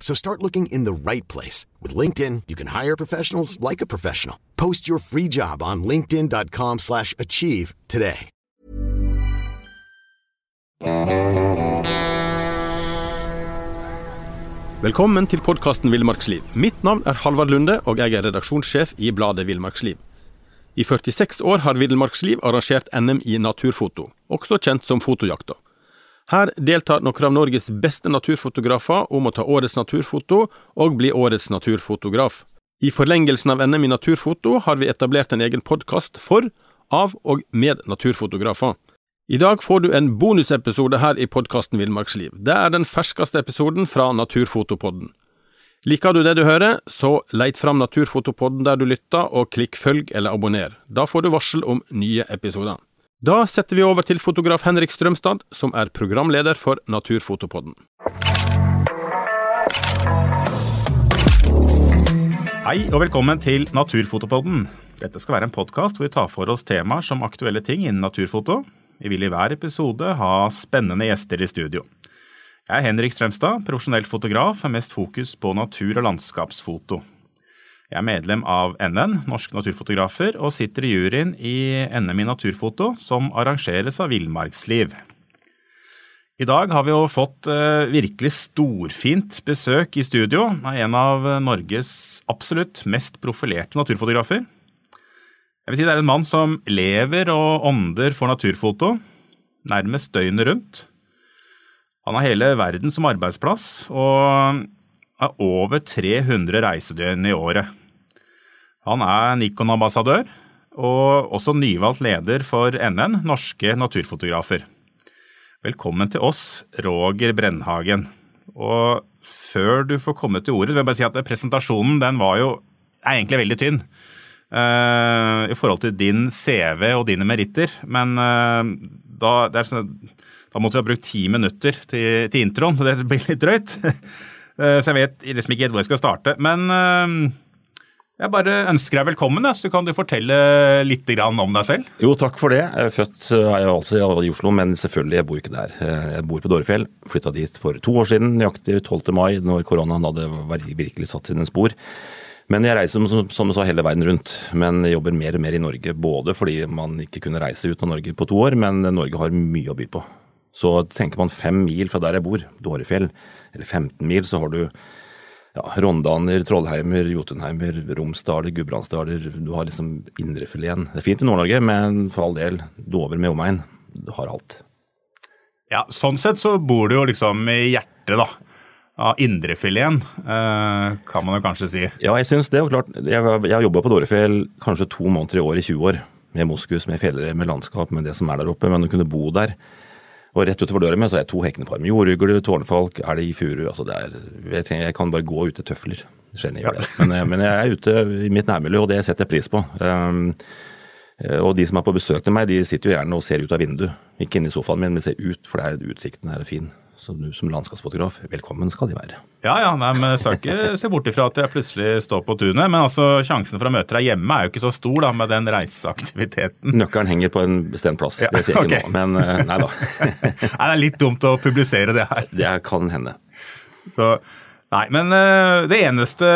So start looking in the right place. With LinkedIn, you can hire professionals like a professional. Post your free job on linkedin.com slash achieve today. Velkommen til podkasten Villmarksliv. Mitt navn er Halvard Lunde, og jeg er redaksjonssjef i bladet Villmarksliv. I 46 år har Villmarksliv arrangert NM i naturfoto, også kjent som Fotojakta. Her deltar noen av Norges beste naturfotografer om å ta årets naturfoto og bli årets naturfotograf. I forlengelsen av NM i naturfoto har vi etablert en egen podkast for, av og med naturfotografer. I dag får du en bonusepisode her i podkasten Villmarksliv. Det er den ferskeste episoden fra Naturfotopodden. Liker du det du hører, så leit fram Naturfotopodden der du lytter, og klikk følg eller abonner. Da får du varsel om nye episoder. Da setter vi over til fotograf Henrik Strømstad, som er programleder for Naturfotopodden. Hei og velkommen til Naturfotopodden. Dette skal være en podkast hvor vi tar for oss temaer som aktuelle ting innen naturfoto. Vi vil i hver episode ha spennende gjester i studio. Jeg er Henrik Strømstad, profesjonell fotograf med mest fokus på natur- og landskapsfoto. Jeg er medlem av NN, Norske Naturfotografer, og sitter i juryen i NM i naturfoto, som arrangeres av Villmarksliv. I dag har vi jo fått eh, virkelig storfint besøk i studio av en av Norges absolutt mest profilerte naturfotografer. Jeg vil si det er en mann som lever og ånder for naturfoto, nærmest døgnet rundt. Han har hele verden som arbeidsplass og har over 300 reisedøgn i året. Han er Nikon-ambassadør og også nyvalgt leder for NN, Norske Naturfotografer. Velkommen til oss, Roger Brennhagen. Og før du får komme til ordet, vil jeg bare si at presentasjonen den var jo er egentlig veldig tynn uh, i forhold til din CV og dine meritter. Men uh, da, sånn, da, måtte vi ha brukt ti minutter til, til introen, og det blir litt drøyt. uh, så jeg vet liksom ikke helt hvor jeg skal starte. Men jeg bare ønsker deg velkommen, så kan du fortelle litt om deg selv. Jo, takk for det. Jeg er født er jeg altså i Oslo, men selvfølgelig, jeg bor ikke der. Jeg bor på Dårefjell. Flytta dit for to år siden, nøyaktig 12. mai, når koronaen hadde virkelig satt sine spor. Men jeg reiser som, som du sa hele verden rundt, men jeg jobber mer og mer i Norge. Både fordi man ikke kunne reise ut av Norge på to år, men Norge har mye å by på. Så tenker man fem mil fra der jeg bor, Dårefjell, eller 15 mil, så har du ja, Rondaner, Trollheimer, Jotunheimer, Romsdaler, Gudbrandsdaler. Du har liksom indrefileten. Det er fint i Nord-Norge, men for all del, Dover med omegn. Du har alt. Ja, sånn sett så bor du jo liksom i hjertet, da av indrefileten, eh, kan man jo kanskje si. Ja, jeg syns det. Og klart, jeg, jeg har jobba på Dårefjell kanskje to måneder i år i 20 år. Med moskus, med fjellere, med landskap, med det som er der oppe. Men å kunne bo der. Og rett utover døra mi så har jeg to hekkende par med jordugle, tårnfalk, elg, furu. Altså det er, jeg, tenker, jeg kan bare gå ute tøfler. Skjønner jeg det. Men, men, jeg er ute i mitt nærmiljø, og det setter jeg pris på. Um, og de som er på besøk til meg, de sitter jo gjerne og ser ut av vinduet. Ikke inne i sofaen min, men ser ut, for det er, utsikten her er fin. Så du som landskapsfotograf, velkommen skal de være. Ja ja, nei, men jeg skal ikke se bort ifra at jeg plutselig står på tunet. Men altså, sjansen for å møte deg hjemme er jo ikke så stor da, med den reiseaktiviteten. Nøkkelen henger på en bestemt plass, ja, det sier jeg okay. ikke nå. Men eh, nei da. nei, det er litt dumt å publisere det her. Det kan hende. Så, Nei, men uh, det eneste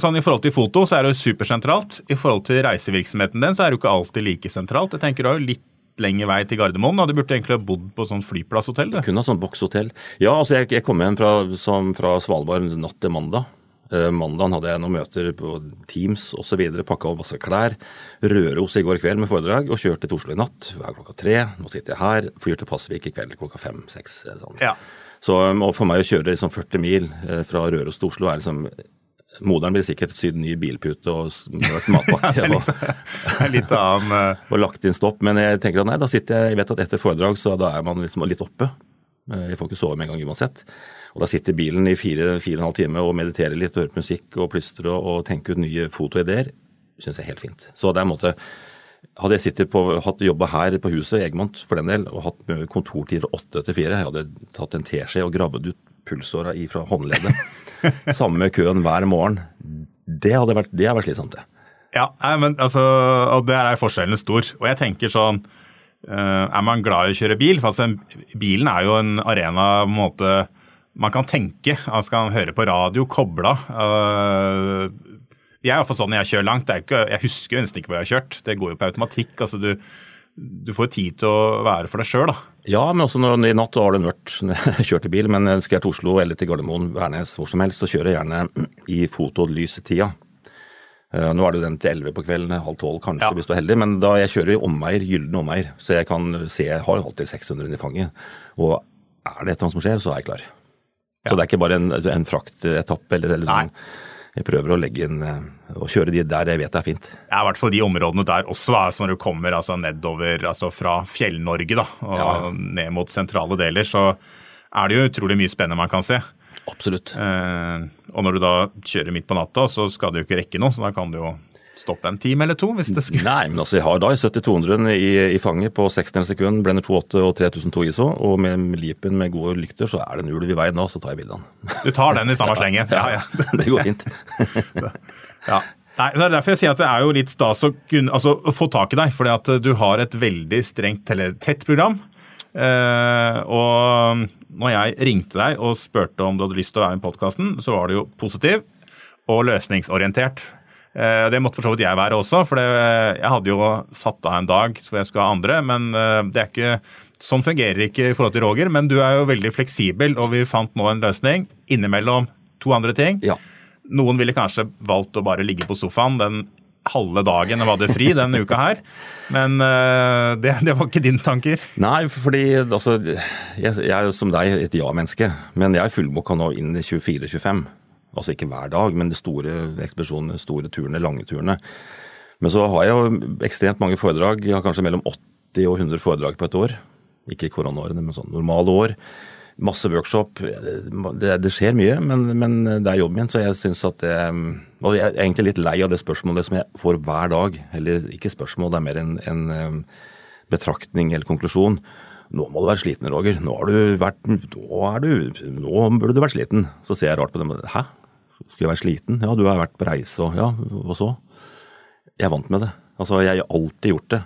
sånn I forhold til foto så er det jo supersentralt. I forhold til reisevirksomheten den så er det jo ikke alltid like sentralt. Jeg tenker du har jo litt lengre vei til Gardermoen. Da. Du burde egentlig ha bodd på sånn flyplasshotell? Det. Kunne ha sånn bokshotell. Ja, altså jeg, jeg kom hjem fra, som, fra Svalbard natt til mandag. Uh, mandagen hadde jeg noen møter på Teams osv. Pakka opp masse klær. Røros i går kveld med foredrag, og kjørte til Oslo i natt. Hver klokka tre. Nå sitter jeg her. Flyr til Pasvik i kveld klokka fem-seks. Sånn. Ja. Så for meg å kjøre liksom 40 mil fra Røros til Oslo er liksom Moderen ville sikkert sydd ny bilpute og smurt matpakke. liksom, litt annen uh... og lagt inn stopp. Men jeg tenker at nei, da sitter jeg Jeg vet at etter foredrag så da er man liksom litt oppe. Jeg får ikke sove med en gang uansett. Og da sitter bilen i fire, fire og en halv time og mediterer litt og hører på musikk og plystrer og, og tenker ut nye fotoideer. Syns jeg er helt fint. Så det er en måte hadde jeg sittet på, hatt jobba her på huset, Egmont for den del, og hatt kontortider åtte til fire, jeg hadde tatt en teskje og gravd ut pulsåra fra håndleddet. Samme køen hver morgen. Det hadde vært, det hadde vært slitsomt, det. Ja, men altså, og der er forskjellen stor. Og jeg tenker sånn uh, Er man glad i å kjøre bil? For altså, bilen er jo en arena på en måte man kan tenke. Man skal høre på radio, kobla. Uh, jeg er iallfall sånn når jeg kjører langt. Ikke, jeg husker nesten ikke hvor jeg har kjørt. Det går jo på automatikk. altså du du får tid til å være for deg sjøl, da. Ja, men også når, i natt har det mørkt når jeg kjørte bil. Men skal jeg til Oslo eller til Gardermoen, Værnes, hvor som helst, så kjører jeg gjerne i fotolysetida. lysetida. nå er det jo den til 11 på kvelden, halv tolv kanskje, ja. hvis du er heldig. Men da jeg kjører i omveier, gylne omveier, så jeg kan se Jeg har alltid 600 i fanget. Og er det et eller annet som skjer, så er jeg klar. Ja. Så det er ikke bare en, en fraktetappe eller, eller sånn. Nei jeg prøver å legge inn og kjøre de der jeg vet det er fint. Ja, I hvert fall de områdene der også, da, altså når du kommer altså, nedover altså fra Fjell-Norge da, og ja. ned mot sentrale deler, så er det jo utrolig mye spennende man kan se. Absolutt. Eh, og når du da kjører midt på natta, så skal du jo ikke rekke noe, så da kan du jo stoppe en time eller to hvis det skal Nei, men altså jeg har da 70-200 i, i, fanget på 60 sekund, blender 2.8 og 3002 ISO, og med lipen med gode lykter, så er det en ulv i veien nå, så tar jeg bildene. Du tar den i samme slengen? Ja, ja. det går fint. ja. Nei, det er derfor jeg sier at det er jo litt stas å, kunne, altså, å få tak i deg, fordi at du har et veldig strengt eller tett program. Eh, og når jeg ringte deg og spurte om du hadde lyst til å være med i podkasten, så var du jo positiv og løsningsorientert. Eh, det måtte for så vidt jeg være også, for jeg hadde jo satt av en dag for jeg skulle ha andre. Men eh, det er ikke, sånn fungerer det ikke i forhold til Roger. Men du er jo veldig fleksibel, og vi fant nå en løsning innimellom to andre ting. Ja. Noen ville kanskje valgt å bare ligge på sofaen den halve dagen jeg hadde fri denne uka her. Men uh, det, det, var ikke dine tanker? Nei, fordi altså, jeg, jeg er jo som deg et ja-menneske. Men jeg er fullbooka nå inn i 24-25. Altså ikke hver dag, men de store ekspedisjonene, store turene, lange turene. Men så har jeg jo ekstremt mange foredrag. Jeg har kanskje mellom 80 og 100 foredrag på et år. Ikke koronaårene, men sånn normale år. Masse workshop. Det, det skjer mye, men, men, det er jobben min, så jeg syns at det Og jeg er egentlig litt lei av det spørsmålet som jeg får hver dag. Eller ikke spørsmål, det er mer en, en betraktning eller konklusjon. Nå må du være sliten, Roger. Nå, har du vært, nå, du, nå burde du vært sliten. Så ser jeg rart på dem. Hæ? Skulle jeg være sliten? Ja, du har vært på reise og ja, og så? Jeg er vant med det. Altså, jeg har alltid gjort det.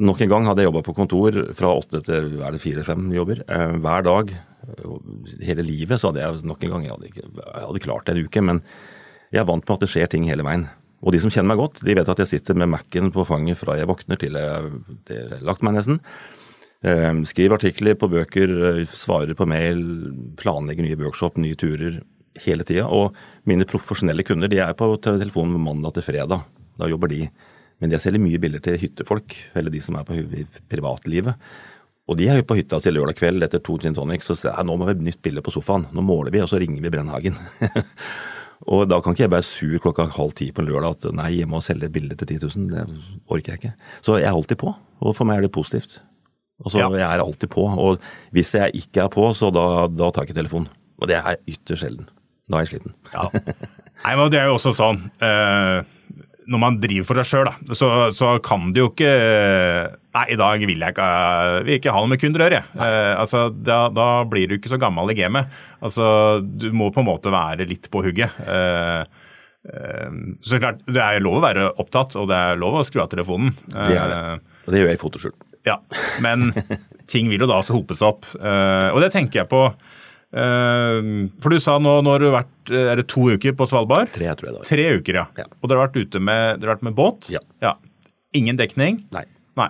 Nok en gang hadde jeg jobba på kontor fra åtte til er det fire-fem jobber eh, hver dag. Hele livet så hadde jeg nok en gang Jeg hadde, jeg hadde klart det en uke, men jeg er vant med at det skjer ting hele veien. Og de som kjenner meg godt, de vet at jeg sitter med Mac-en på fanget fra jeg våkner til jeg har lagt meg nesten. Eh, skriver artikler på bøker, eh, svarer på mail, planlegger nye workshop, nye turer hele tida. Og mine profesjonelle kunder de er på telefonen mandag til fredag. Da jobber de. Men jeg selger mye bilder til hyttefolk, eller de som er på privatlivet. Og de er jo på hytta si lørdag kveld etter to gin tonics og sier nå må vi ha nytt bilde på sofaen. Nå måler vi, og så ringer vi Brennhagen. og da kan ikke jeg være sur klokka halv ti på en lørdag at nei, jeg må selge et bilde til 10 000. Det orker jeg ikke. Så jeg er alltid på, og for meg er det positivt. Altså, ja. Jeg er alltid på, og hvis jeg ikke er på, så da, da tar jeg ikke telefonen. Og det er ytterst sjelden. Da er jeg sliten. Ja. Nei, men Det er jo også sånn eh, Når man driver for seg sjøl, så, så, kan du jo ikke Nei, i dag vil jeg ikke, vil ikke ha noe med kunder å gjøre. Eh, altså, da, da, blir du ikke så gammel i gamet. Altså, du må på en måte være litt på hugget. Eh, eh så klart, Det er lov å være opptatt, og det er lov å skru av telefonen. Det er det. Eh, og det gjør jeg i fotoskjul. Ja, men ting vil jo da også hopes opp. Eh, og det tenker jeg på for du sa nå, nå har du vært er det to uker på Svalbard? Tre, tror jeg det var. Tre uker, ja. ja. Og dere har vært ute med, vært med båt? Ja. ja. Ingen dekning? Nei. Nei.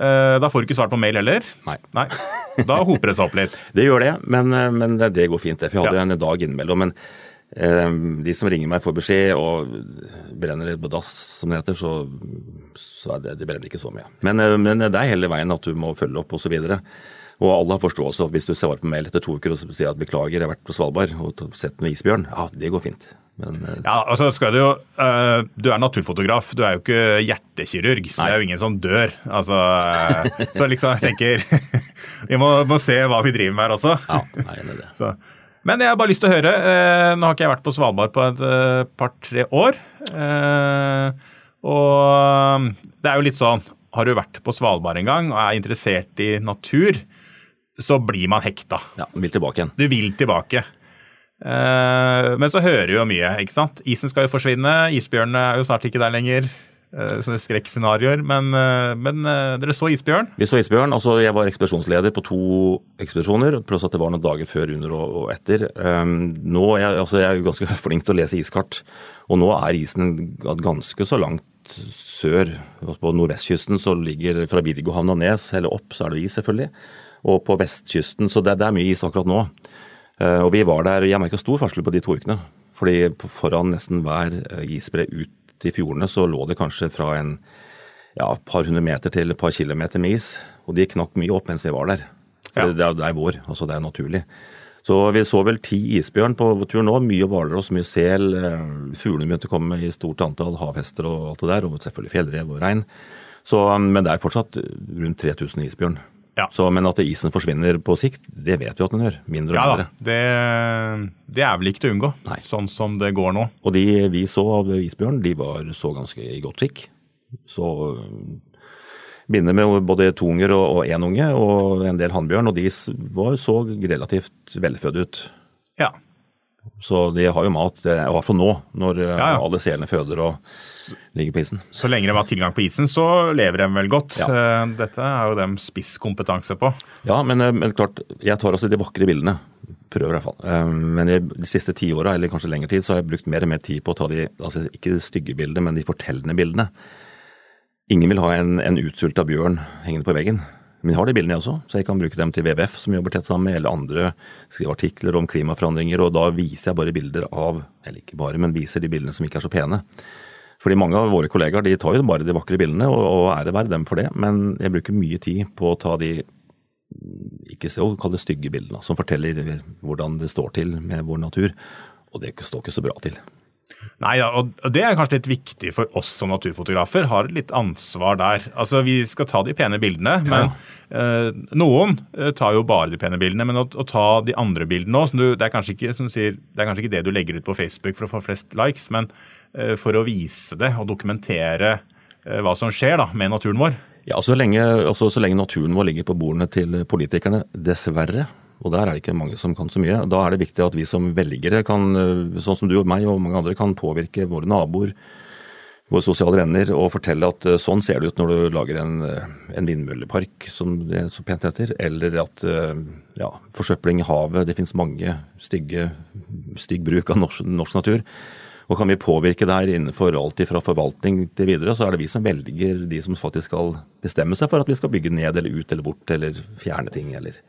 Eh, da får du ikke svart på mail heller? Nei. Nei. Da hoper det seg opp litt? det gjør det, men, eh, men, det går fint. For jeg hadde ja. en dag innimellom. Men Eh, de som ringer meg får beskjed og brenner på dass, som det heter, så, så er det, de brenner ikke så mye. Men, eh, men, det er hele veien at du må følge opp osv. Og, alle har forståelse. Hvis du svarer på mail etter to uker og sier at beklager, jeg har vært på Svalbard og sett med isbjørn, ja, det går fint. Men, uh, ja, altså skal Du jo, uh, du er naturfotograf, du er jo ikke hjertekirurg, så nei. det er jo ingen som dør. Altså, uh, så liksom, jeg tenker Vi må, må, se hva vi driver med her også. Ja, nei, det er det. Så. Men jeg har bare lyst til å høre. nå har ikke jeg vært på Svalbard på et par-tre år. og det er jo litt sånn Har du vært på Svalbard en gang og er interessert i natur, så blir man hekta. Ja, Du vil tilbake igjen. Du vil tilbake. Eh, men så hører vi jo mye. ikke sant? Isen skal jo forsvinne, isbjørnene er jo snart ikke der lenger. Uh, sånne skrekkscenarioer. Men, uh, men dere så isbjørn? Vi så isbjørn. altså Jeg var ekspedisjonsleder på to ekspedisjoner. Pluss at det var noen dager før, under og, og etter. Um, nå jeg, altså jeg er jo ganske flink til å lese iskart. Og nå er isen ganske så langt sør. På nordvestkysten så ligger fra Virgohavn og Nes, eller opp, så er det is, selvfølgelig og på vestkysten. Så det, det er mye is akkurat nå. Uh, og vi var der, Jeg merka stor forskjell på de to ukene. fordi foran nesten hver uh, isbre ut til fjordene så lå det kanskje fra en ja, par hundre meter til et par kilometer med is. Og de knakk mye opp mens vi var der. For ja. det, det, er, vår, altså det er naturlig. Så vi så vel ti isbjørn på tur nå. Mye hvalross, mye sel. Uh, fuglene begynte å komme i stort antall. Havhester og alt det der. Og selvfølgelig fjellrev og rein. Så, men det er fortsatt rundt 3000 isbjørn. Ja. Så, men at isen forsvinner på sikt, det vet vi at den gjør. Mindre og ja, mindre. Det, det, er vel ikke til å unngå, Nei. sånn som det går nå. Og de vi så av isbjørn, de var så ganske i godt skikk. Så binder med både to unger og én unge, og en del hannbjørn. Og de var, så relativt velfødde ut. Ja. Så de har jo mat, i hvert fall nå, når ja, ja. alle selene føder og ligger på isen. Så lenge de har tilgang på isen, så lever de vel godt. Ja. Eh, dette er jo dem spisskompetanse på. Ja, men, eh, men, klart, jeg tar også de vakre bildene. Prøver i hvert fall. Eh, men i de siste ti åra, eller kanskje lengre tid, så har jeg brukt mer og mer tid på å ta de altså ikke de stygge bildene, men de fortellende bildene. Ingen vil ha en, en utsulta bjørn hengende på veggen. Men jeg har de bildene jeg også, så jeg kan bruke dem til WWF, som jobber tett sammen med, eller andre skriver artikler om klimaforandringer, og da viser jeg bare bilder av Eller ikke bare, men viser de bildene som ikke er så pene. Fordi mange av våre kollegaer de tar jo bare de vakre bildene, og, og ære være dem for det. Men jeg bruker mye tid på å ta de ikke så kall stygge bildene, som forteller hvordan det står til med vår natur. Og det står ikke så bra til. Nei, ja, og Det er kanskje litt viktig for oss som naturfotografer. Har et litt ansvar der. Altså, Vi skal ta de pene bildene, men eh, noen eh, tar jo bare de pene bildene. Men å, å ta de andre bildene òg det, er kanskje ikke, sier, det er kanskje ikke det du legger ut på Facebook for å få flest likes, men Eh, for å vise det og dokumentere eh, hva som skjer da, med naturen vår. Ja, så lenge, også, så lenge naturen vår ligger på bordene til politikerne, dessverre, og der er det ikke mange som kan så mye, da er det viktig at vi som velgere kan, eh, sånn som du og meg og mange andre, kan påvirke våre naboer, våre sosiale venner, og fortelle at sånn ser det ut når du lager en, en vindmøllepark, som det så pent heter, eller at ja, forsøpling i havet, det finnes mange stygge, stygg bruk av norsk, norsk natur. Og kan vi påvirke der innenfor alt fra forvaltning til videre, så er det vi som velger de som faktisk skal bestemme seg for at vi skal bygge ned eller ut eller bort eller fjerne ting eller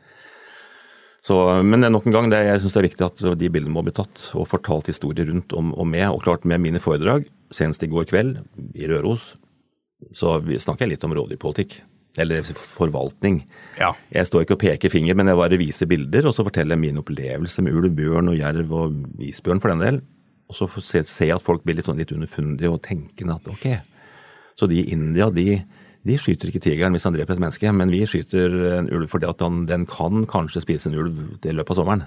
så, Men nok en gang, det, jeg syns det er viktig at de bildene må bli tatt og fortalt historier rundt om og med. Og klart med mine foredrag, senest i går kveld i Røros, så snakker jeg litt om rovdyrpolitikk. Eller forvaltning. Ja. Jeg står ikke og peker finger, men jeg bare viser bilder, og så forteller jeg min opplevelse med ulv, bjørn og jerv og isbjørn for den del. Og så ser jeg at folk blir litt, sånn litt underfundige og tenkende at ok, så de i India de, de skyter ikke tigeren hvis han dreper et menneske, men vi skyter en ulv fordi at han, den kan kanskje spise en ulv i løpet av sommeren.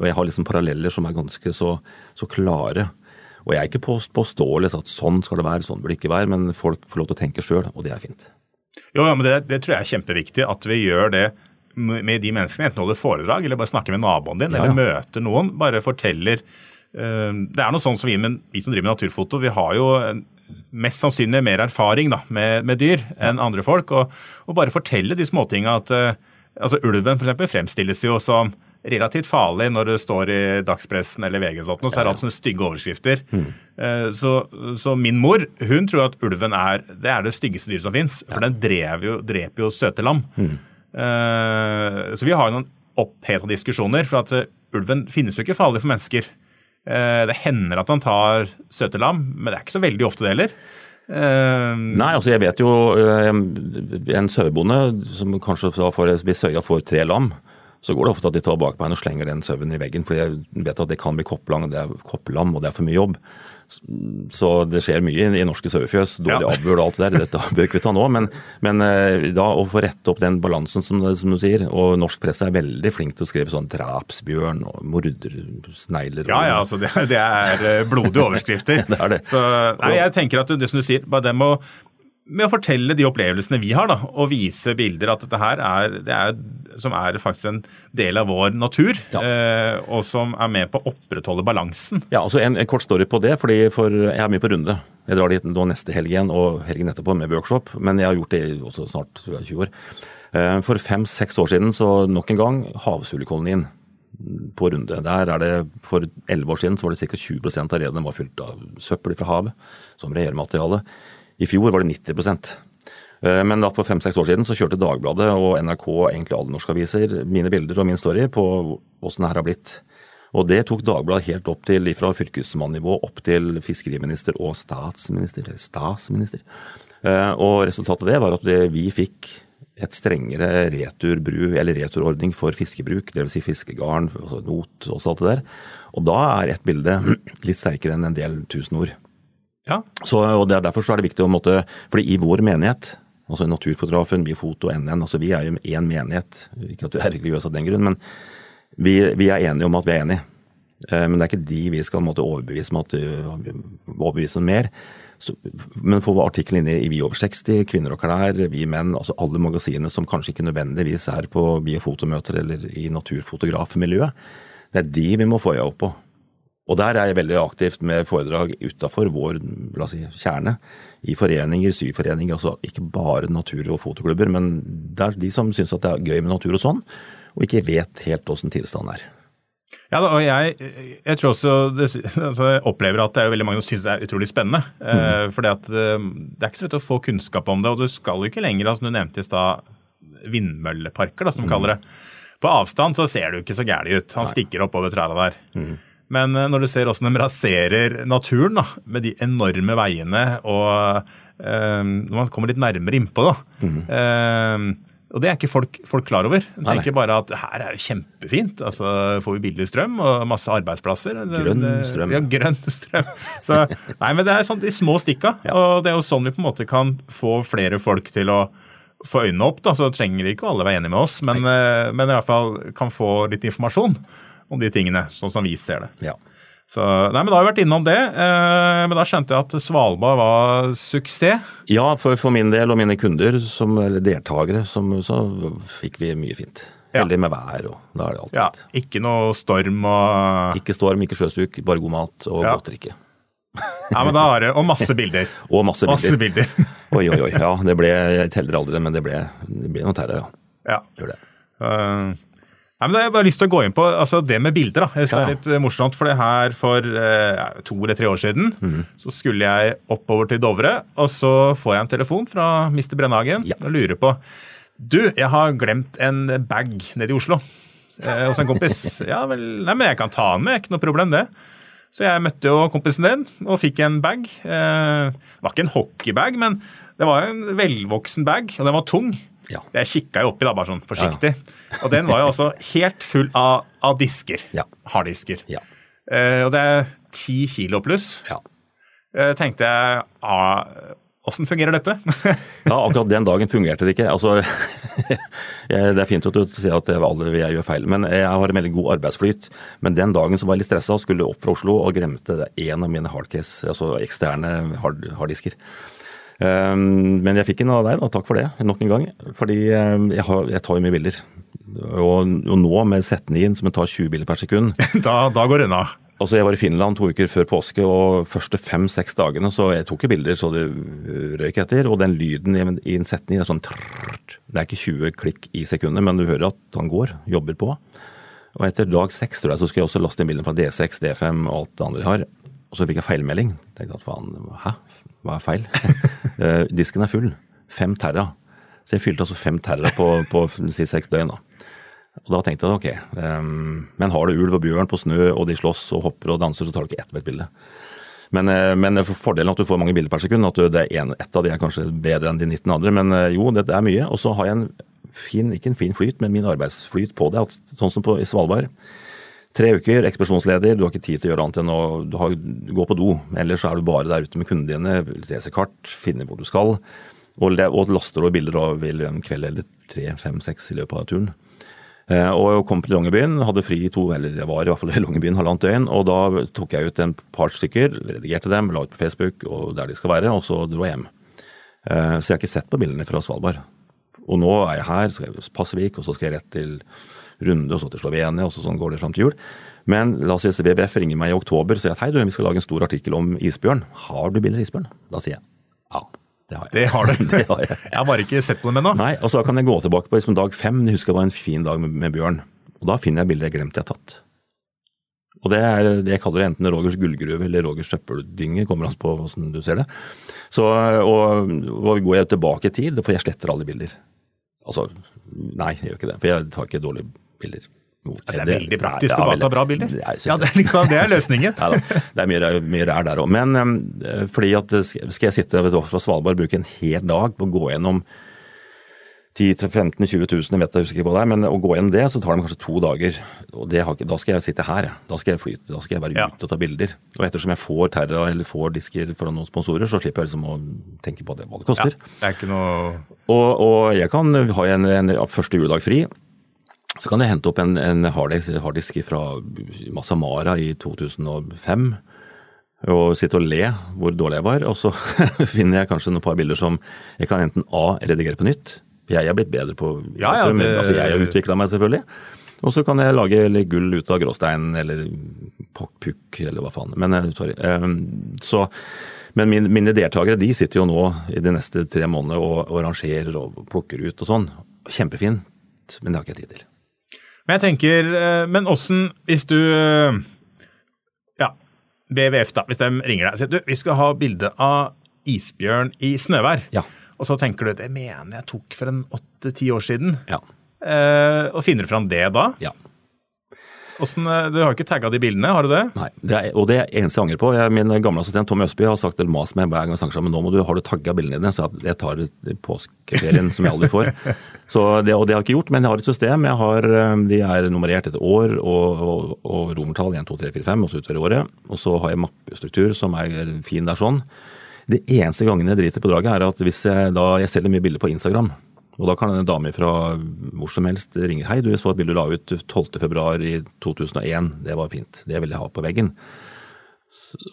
Og jeg har liksom paralleller som er ganske så, så klare. Og jeg er ikke påståelig at sånn skal det være, sånn bør det ikke være, men folk får lov til å tenke sjøl, og det er fint. Jo, ja, men det, det, tror jeg er kjempeviktig at vi gjør det med de menneskene, enten holder foredrag eller bare snakker med naboen din, ja, ja. eller møter noen. Bare forteller det er noe sånn som vi, men, vi som driver med naturfoto, vi har jo mest sannsynlig mer erfaring da, med, med, dyr enn andre folk. Og, og bare fortelle de småtinga at uh, altså Ulven for eksempel, fremstilles jo som relativt farlig når det står i dagspressen eller VG, sånt, og så er det alt sånne stygge overskrifter. Mm. Uh, så, så, min mor hun tror at ulven er det, er det styggeste dyret som fins. For den jo, dreper jo søte lam. Mm. Uh, så vi har jo noen oppheta diskusjoner. For at ulven finnes jo ikke farlig for mennesker. Eh, det hender at han tar søte lam, men det er ikke så veldig ofte det heller. Uh, Nei, altså jeg vet jo uh, en sauebonde som kanskje får, hvis søya får tre lam, så går det ofte at de tar bakbein og slenger den sauen i veggen, fordi jeg vet at det kan bli kopplam, og det er for mye jobb. Så det skjer mye i norske sauefjøs. Dårlig ja. avl og alt det der. Dette bør vi ta nå. Men, men eh, da å få rette opp den balansen, som, som, du sier. Og norsk presse er veldig flink til å skrive sånn drapsbjørn og mordersnegler. Ja, ja, altså det, det er blodige overskrifter. det er det. Så, nei, jeg tenker at det som du sier, bare det må med å fortelle de opplevelsene vi har, da, og vise bilder at dette her er, det er, som er faktisk en del av vår natur, ja. eh, og som er med på å opprettholde balansen. Ja, altså en, en, kort story på det, fordi for jeg er mye på runde. Jeg drar dit nå neste helg igjen og helgen etterpå med workshop, men jeg har gjort det også snart 20 år. Eh, for fem-seks år siden så nok en gang havsulekolonien på runde. Der er det, For elleve år siden så var det ca. 20% av redene var fylt av søppel fra havet som regjermateriale. I fjor var det 90 eh, men da for fem-seks år siden så kjørte Dagbladet og NRK egentlig alle norske aviser mine bilder og min story på åssen det her har blitt. Og det tok Dagbladet helt opp til fra fylkesmannnivå opp til fiskeriminister og statsminister. statsminister. Eh, og resultatet av det var at vi fikk et strengere returbru, eller returordning for fiskebruk, dvs. Si fiskegarn, altså not og alt det der. Og da er ett bilde litt sterkere enn en del tusen ord. Ja. Så, og det, Derfor så er det viktig å måtte fordi i vår menighet, altså Naturfotografen, Biofoto, NN, altså vi er jo én menighet. Ikke at vi er religiøse av den grunn, men vi, vi, er enige om at vi er enige. Eh, men det er ikke de vi skal måtte overbevise om at overbevise om mer. Så, men få artikkelen inne i Vi over 60, Kvinner og klær, Vi menn, altså alle magasinene som kanskje ikke nødvendigvis er på biofotomøter eller i naturfotografmiljøet. Det er de vi må få øye opp på. Og der er jeg veldig aktivt med foredrag utafor vår la oss si, kjerne. I foreninger, syforeninger, altså ikke bare natur- og fotoklubber, men det er de som syns at det er gøy med natur og sånn, og ikke vet helt åssen tilstanden er. Ja, og jeg, jeg tror også det, altså jeg opplever at det er veldig mange som syns det er utrolig spennende. Mm. Eh, fordi at eh, Det er ikke så lett å få kunnskap om det, og du skal jo ikke lenger, altså du nevnte i stad vindmølleparker, da, som de mm. kaller det. På avstand så ser du ikke så gærent ut. Han Nei. stikker oppover trærne der. Mm. Men eh, når du ser hvordan de raserer naturen da, med de enorme veiene og eh, Når man kommer litt nærmere innpå, da. Mm. Eh, og det er ikke folk, folk klar over. De tenker bare at her er jo kjempefint. altså Får vi billig strøm og masse arbeidsplasser. Grønn strøm. Ja, grønn strøm. Så, nei, men det er sånn de små stikka. Ja. Og det er jo sånn vi på en måte kan få flere folk til å få øynene opp. da, Så trenger ikke alle være enige med oss, men, eh, men i hvert fall kan få litt informasjon om de tingene, sånn som vi ser det. Ja. Så, nei, men Da har vi vært innom det, eh, men da skjønte jeg at Svalbard var suksess? Ja, for, for min del og mine kunder, som, eller deltakere, som, så fikk vi mye fint. Heldig ja. med vær, og da er det alt ja, fint. Ikke noe storm og Ikke storm, ikke sjøsuk, bare god mat og ja. godt drikke. ja, men da har det, Og masse bilder. og masse bilder. Masse bilder. oi, oi, oi. Ja, det ble, jeg teller aldri, men det ble, det ble noe terror, ja. ja. Gjør det. Uh, Nei, men Jeg har bare lyst til å gå inn på altså det med bilder. da. Jeg synes ja, ja. Det er litt eh, morsomt, for det her For eh, to eller tre år siden mm. så skulle jeg oppover til Dovre, og så får jeg en telefon fra Mr. Brennhagen ja. og lurer på Du, jeg har glemt en bag nede i Oslo eh, hos en kompis. ja vel, nei, men jeg kan ta den med, ikke noe problem det. Så jeg møtte jo kompisen din og fikk en bag. Eh, det var ikke en hockeybag, men det var en velvoksen bag, og den var tung. Ja. Jeg kikka jo oppi, da, bare sånn forsiktig. Ja, ja. Og den var jo også helt full av, av disker. Harddisker. Eh, og det er ti kilo pluss. Ja. Eh, tenkte jeg ah, Åssen fungerer dette? ja, akkurat den dagen fungerte det ikke. Altså, det er fint at du sier at alle jeg gjør feil, men jeg har en veldig god arbeidsflyt. Men den dagen så var jeg litt stressa og skulle opp fra Oslo og glemte en av mine hardcase, altså eksterne harddisker. Ehm, men jeg fikk en av deg, da. Takk for det, nok en gang. Fordi ehm, jeg, har, jeg tar jo mye bilder. Og, og nå med Z9-en som tar 20 bilder per sekund Da, da går det unna. Altså Jeg var i Finland to uker før påske, og første fem-seks dagene så jeg tok jeg bilder så det røyk etter. Og den lyden i en setning er sånn trrrt. Det er ikke 20 klikk i sekundet, men du hører at han går, jobber på. Og etter dag seks tror jeg, så skal jeg også laste inn bildene fra D6, D5 og alt det andre jeg har. Og så fikk jeg feilmelding. Tenkte at faen, hæ, hva er feil? Eh, disken er full. Fem terra. Så jeg fylte altså fem terra på, på si, seks døgn. da. Og da tenkte jeg ok, um, men har du ulv og bjørn på snø, og de slåss og hopper og danser, så tar du ikke ett med et bilde. Men, eh, men fordelen at du får mange bilder per sekund, at du, det er en, ett av de er kanskje bedre enn de 19 andre. Men eh, jo, det, er mye. Og så har jeg en fin, ikke en fin flyt, men min arbeidsflyt på det. At, sånn som på, i Svalbard. Tre uker, ekspedisjonsleder, du har ikke tid til å gjøre annet enn å har, gå på do. Ellers er du bare der ute med kundene dine, leser kart, finner hvor du skal. Og, og laster over bilder av en kveld eller tre, fem, seks i løpet av turen. Og og kom til Longyearbyen, hadde fri to, eller jeg var i hvert fall i Longyearbyen halvannet døgn. Og da tok jeg ut en par stykker, redigerte dem, la ut på Facebook og der de skal være, og så dro jeg hjem. Eh, så jeg har ikke sett på bildene fra Svalbard. Og nå er jeg her, så skal jeg Passevik, og så skal jeg rett til Runde, og så til Slovenia, og så sånn går det fram til jul. Men la oss si WWF ringer meg i oktober og sier at hei, du, vi skal lage en stor artikkel om isbjørn. Har du bilder av isbjørn? Da sier jeg ja. Det har jeg. Det har du. det har jeg. jeg har bare ikke sett på dem ennå. Nei, og så kan jeg gå tilbake på liksom dag fem. Jeg husker det var en fin dag med, med bjørn. Og da finner jeg bilder jeg glemte jeg har tatt. Og det er det jeg kaller det enten Rogers gullgruve eller Rogers søppeldynge, kommer an på hvordan du ser det. Så, og, og går jeg tilbake i tid, for jeg sletter alle bilder. Altså, nei, jeg gjør ikke det. For jeg tar ikke dårlige bilder. Jo, det er veldig praktisk å bare ta bra bilder. Ja, det, er liksom, det er løsningen. ja, det er mye, mye rær der òg. Men um, fordi at skal jeg sitte du, fra Svalbard og bruke en hel dag på å gå gjennom 10 000-15 000-20 000, jeg vet jeg husker ikke hva det men å gå gjennom det, så tar det kanskje to dager. og har, Da skal jeg sitte her, da skal jeg flyte, da skal jeg være ja. ute og ta bilder. Og ettersom jeg får Terra eller får disker fra noen sponsorer, så slipper jeg liksom å tenke på det, hva det koster. Ja, det er ikke noe... Og, og jeg kan ha en, en første juledag fri. Så kan jeg hente opp en, en harddisk fra Masamara i 2005 og sitte og le hvor dårlig jeg var. Og så finner jeg kanskje noen par bilder som jeg kan enten A redigere på nytt. Jeg er blitt bedre på ja, ja, det... altså Jeg har utvikla meg, selvfølgelig. Og så kan jeg lage gull ut av gråstein eller pukk eller hva faen. Men eh, sorry. Ehm, så, men mine, mine deltakere de sitter jo nå i de neste tre månedene og, og rangerer og plukker ut og sånn. Kjempefint, men det har ikke jeg tid til. Men jeg tenker, eh, men åssen, hvis du eh, Ja, BVF, da. Hvis de ringer deg og sier du, vi skal ha bilde av isbjørn i snøvær. Ja. Og så tenker du det mener jeg tok for en åtte-ti år siden. Ja. Eh, og finner du fram det da? Ja. Hvordan, eh, du har ikke tagga de bildene, har du det? Nei, det er, og det er eneste jeg angrer på. Jeg, min gamle assistent Tommy Østby har sagt eller mas meg hver gang jeg snakker sammen, nå må du, har du tagga bildene dine, så jeg tar påskeferien som jeg aldri får. Så det, og det har jeg ikke gjort, men jeg har et system. Jeg har, eh, de er nummerert etter år og, og, og romertall 1, 2, 3, 4, 5, og så utover året. Og så har jeg mappestruktur som er fin der sånn. Det eneste gangen jeg driter på draget, er at hvis jeg da Jeg selger mye bilder på Instagram. Og da kan en dame fra hvor som helst ringe. Hei, du så et bilde du la ut 12.2 i 2001. Det var fint. Det vil jeg ha på veggen.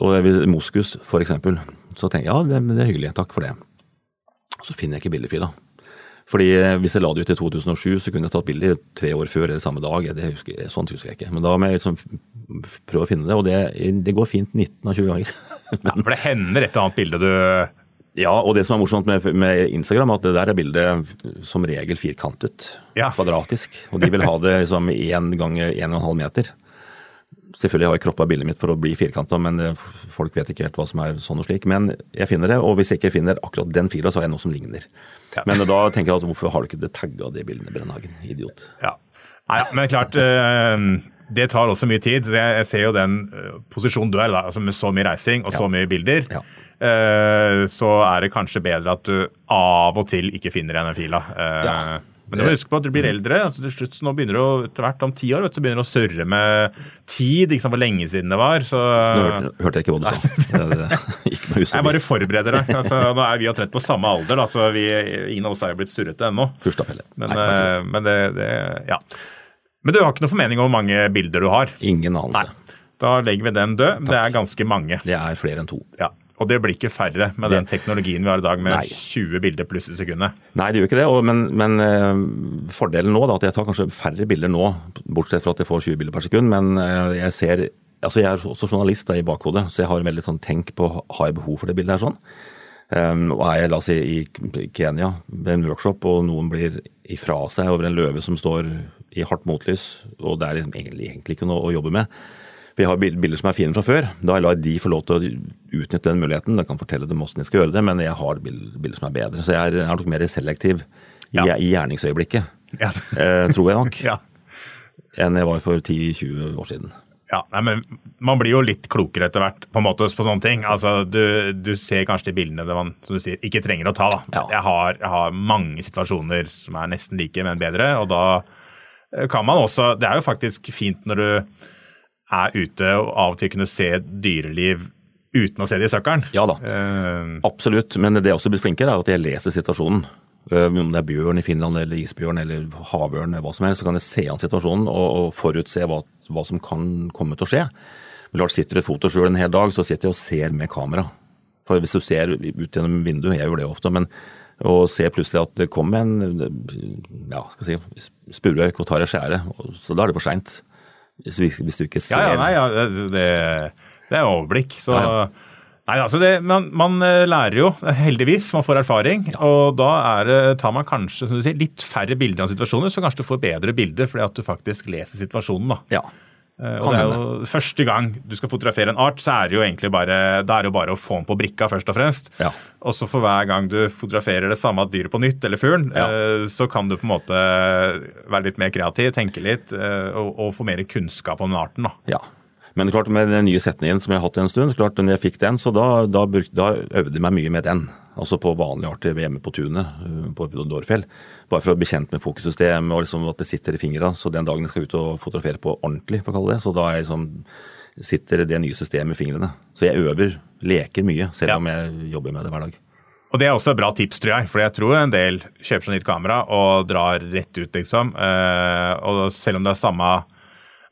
Og Moskus, for eksempel. Så tenker jeg ja, det, er hyggelig. Takk for det. Så finner jeg ikke bildefila. Fordi eh, hvis jeg la det ut i 2007, så kunne jeg tatt bilde tre år før eller samme dag. Det husker, sånt husker jeg ikke. Men da må jeg liksom prøve å finne det, og det, det går fint 19 av 20 ganger. ja, for det hender et eller annet bilde du ja, og det som er morsomt med, med Instagram, at det der er bildet som regel firkantet. Ja. Kvadratisk. Og de vil ha det liksom én en 1,5 meter. Selvfølgelig har jeg kroppa bildet mitt for å bli firkanta, men folk vet ikke helt hva som er sånn og slik. Men jeg finner det, og hvis jeg ikke finner akkurat den fila, så har jeg noe som ligner. Ja. Men da tenker jeg at hvorfor har du ikke det tagga de bildene, Brennhagen? Idiot. Ja. Nei, ja, men klart øh, Det tar også mye tid. Jeg, ser jo den øh, posisjonen du er i, altså med så mye reising og så mye bilder. Ja. Øh, så er det kanskje bedre at du av og til ikke finner igjen den fila. ja. Men du må huske på at du blir eldre. altså til slutt Nå begynner du etter hvert om ti år vet du, så begynner du å surre med tid. ikke sant, Hvor lenge siden det var. så... Nå hørte, hørte jeg ikke hva du sa. ikke med jeg bare forbereder deg. altså, Nå er vi omtrent på samme alder, da, så vi, ingen av oss er jo blitt surrete ennå. Men, Nei, uh, men det, det, ja. Men du har ikke noe formening om hvor mange bilder du har? Ingen anelse. Nei. Da legger vi den død. Det er ganske mange. Det er flere enn to. Ja. Og det blir ikke færre med den teknologien vi har i dag med nei. 20 bilder pluss i sekundet. Nei, det gjør ikke det. Og, men, men uh, fordelen nå da, at jeg tar kanskje færre bilder nå, bortsett fra at jeg får 20 bilder per sekund. Men uh, jeg ser Altså jeg er også journalist da, i bakhodet, så jeg har en veldig sånn tenk på har jeg behov for det bildet her sånn. Um, og er jeg la oss si, i Kenya ved en workshop, og noen blir ifra seg over en løve som står i hardt motlys, og det er liksom egentlig, egentlig ikke noe å jobbe med, vi har bilder som er fine fra før. Da lar jeg de få lov til å utnytte den muligheten. De kan fortelle dem hvordan de skal gjøre det, men jeg har bilder som er bedre. Så jeg er, nok mer selektiv i, ja. i gjerningsøyeblikket, ja. eh, tror jeg nok. Ja. enn jeg var for 10-20 år siden. Ja, nei, men Man blir jo litt klokere etter hvert på en måte på sånne ting. Altså, du, du ser kanskje de bildene det man som du sier, ikke trenger å ta. da. Ja. Jeg, har, jeg har mange situasjoner som er nesten like, men bedre. og da eh, kan man også Det er jo faktisk fint når du er ute og av og til kunne se dyreliv uten å se det i søkkelen. Ja da. uh, Absolutt, men det jeg også blitt flinkere, er at jeg leser situasjonen. Uh, Om det er bjørn i Finland eller isbjørn eller havørn eller hva som helst, så kan jeg se an situasjonen og, og forutse hva, hva som kan komme til å skje. Men klart sitter du i fotoskjul en hel dag, så sitter jeg og ser med kamera. For hvis du ser ut gjennom vinduet, jeg gjør det ofte, men og ser plutselig at det kommer en ja, skal jeg si, spurveøyk og tar et skjære, så da er det for seint. Hvis, du- hvis du ikke ser Ja, ja, nei, ja, det, det, det er overblikk. Så Ja, Nei, altså det, man, man eh, lærer jo, heldigvis. Man får erfaring. Og da er tar man kanskje som du sier, litt færre bilder av situasjoner, så kanskje du får bedre bilder fordi at du faktisk leser situasjonen. da. Ja. Eh, Og det er jo Første gang du skal fotografere en art, så er det jo egentlig bare det er det jo bare å få den på brikka, først og fremst. Ja. Og så for hver gang du fotograferer det samme dyret på nytt, eller fuglen, Ja. eh, så kan du på en måte være litt mer kreativ, tenke litt, eh, og, og få mer kunnskap om den arten. da. Ja. Men klart med den nye setningen som jeg har hatt en stund, klart når jeg fikk den, så da, da, bruk, da øvde jeg meg mye med den. Altså på vanlige arter hjemme på tunet øh, på Dårfjell. Bare for å bli kjent med fokussystemet og liksom at det sitter i fingra. Så den dagen jeg skal ut og fotografere på ordentlig, for å kalle det, så da er jeg liksom, sitter det nye systemet i fingrene. Så jeg øver, leker mye, selv Ja. om jeg jobber med det hver dag. Og det er også et bra tips, tror jeg. For jeg tror en del kjøper seg nytt kamera og drar rett ut, liksom. Eh, og selv om det er samme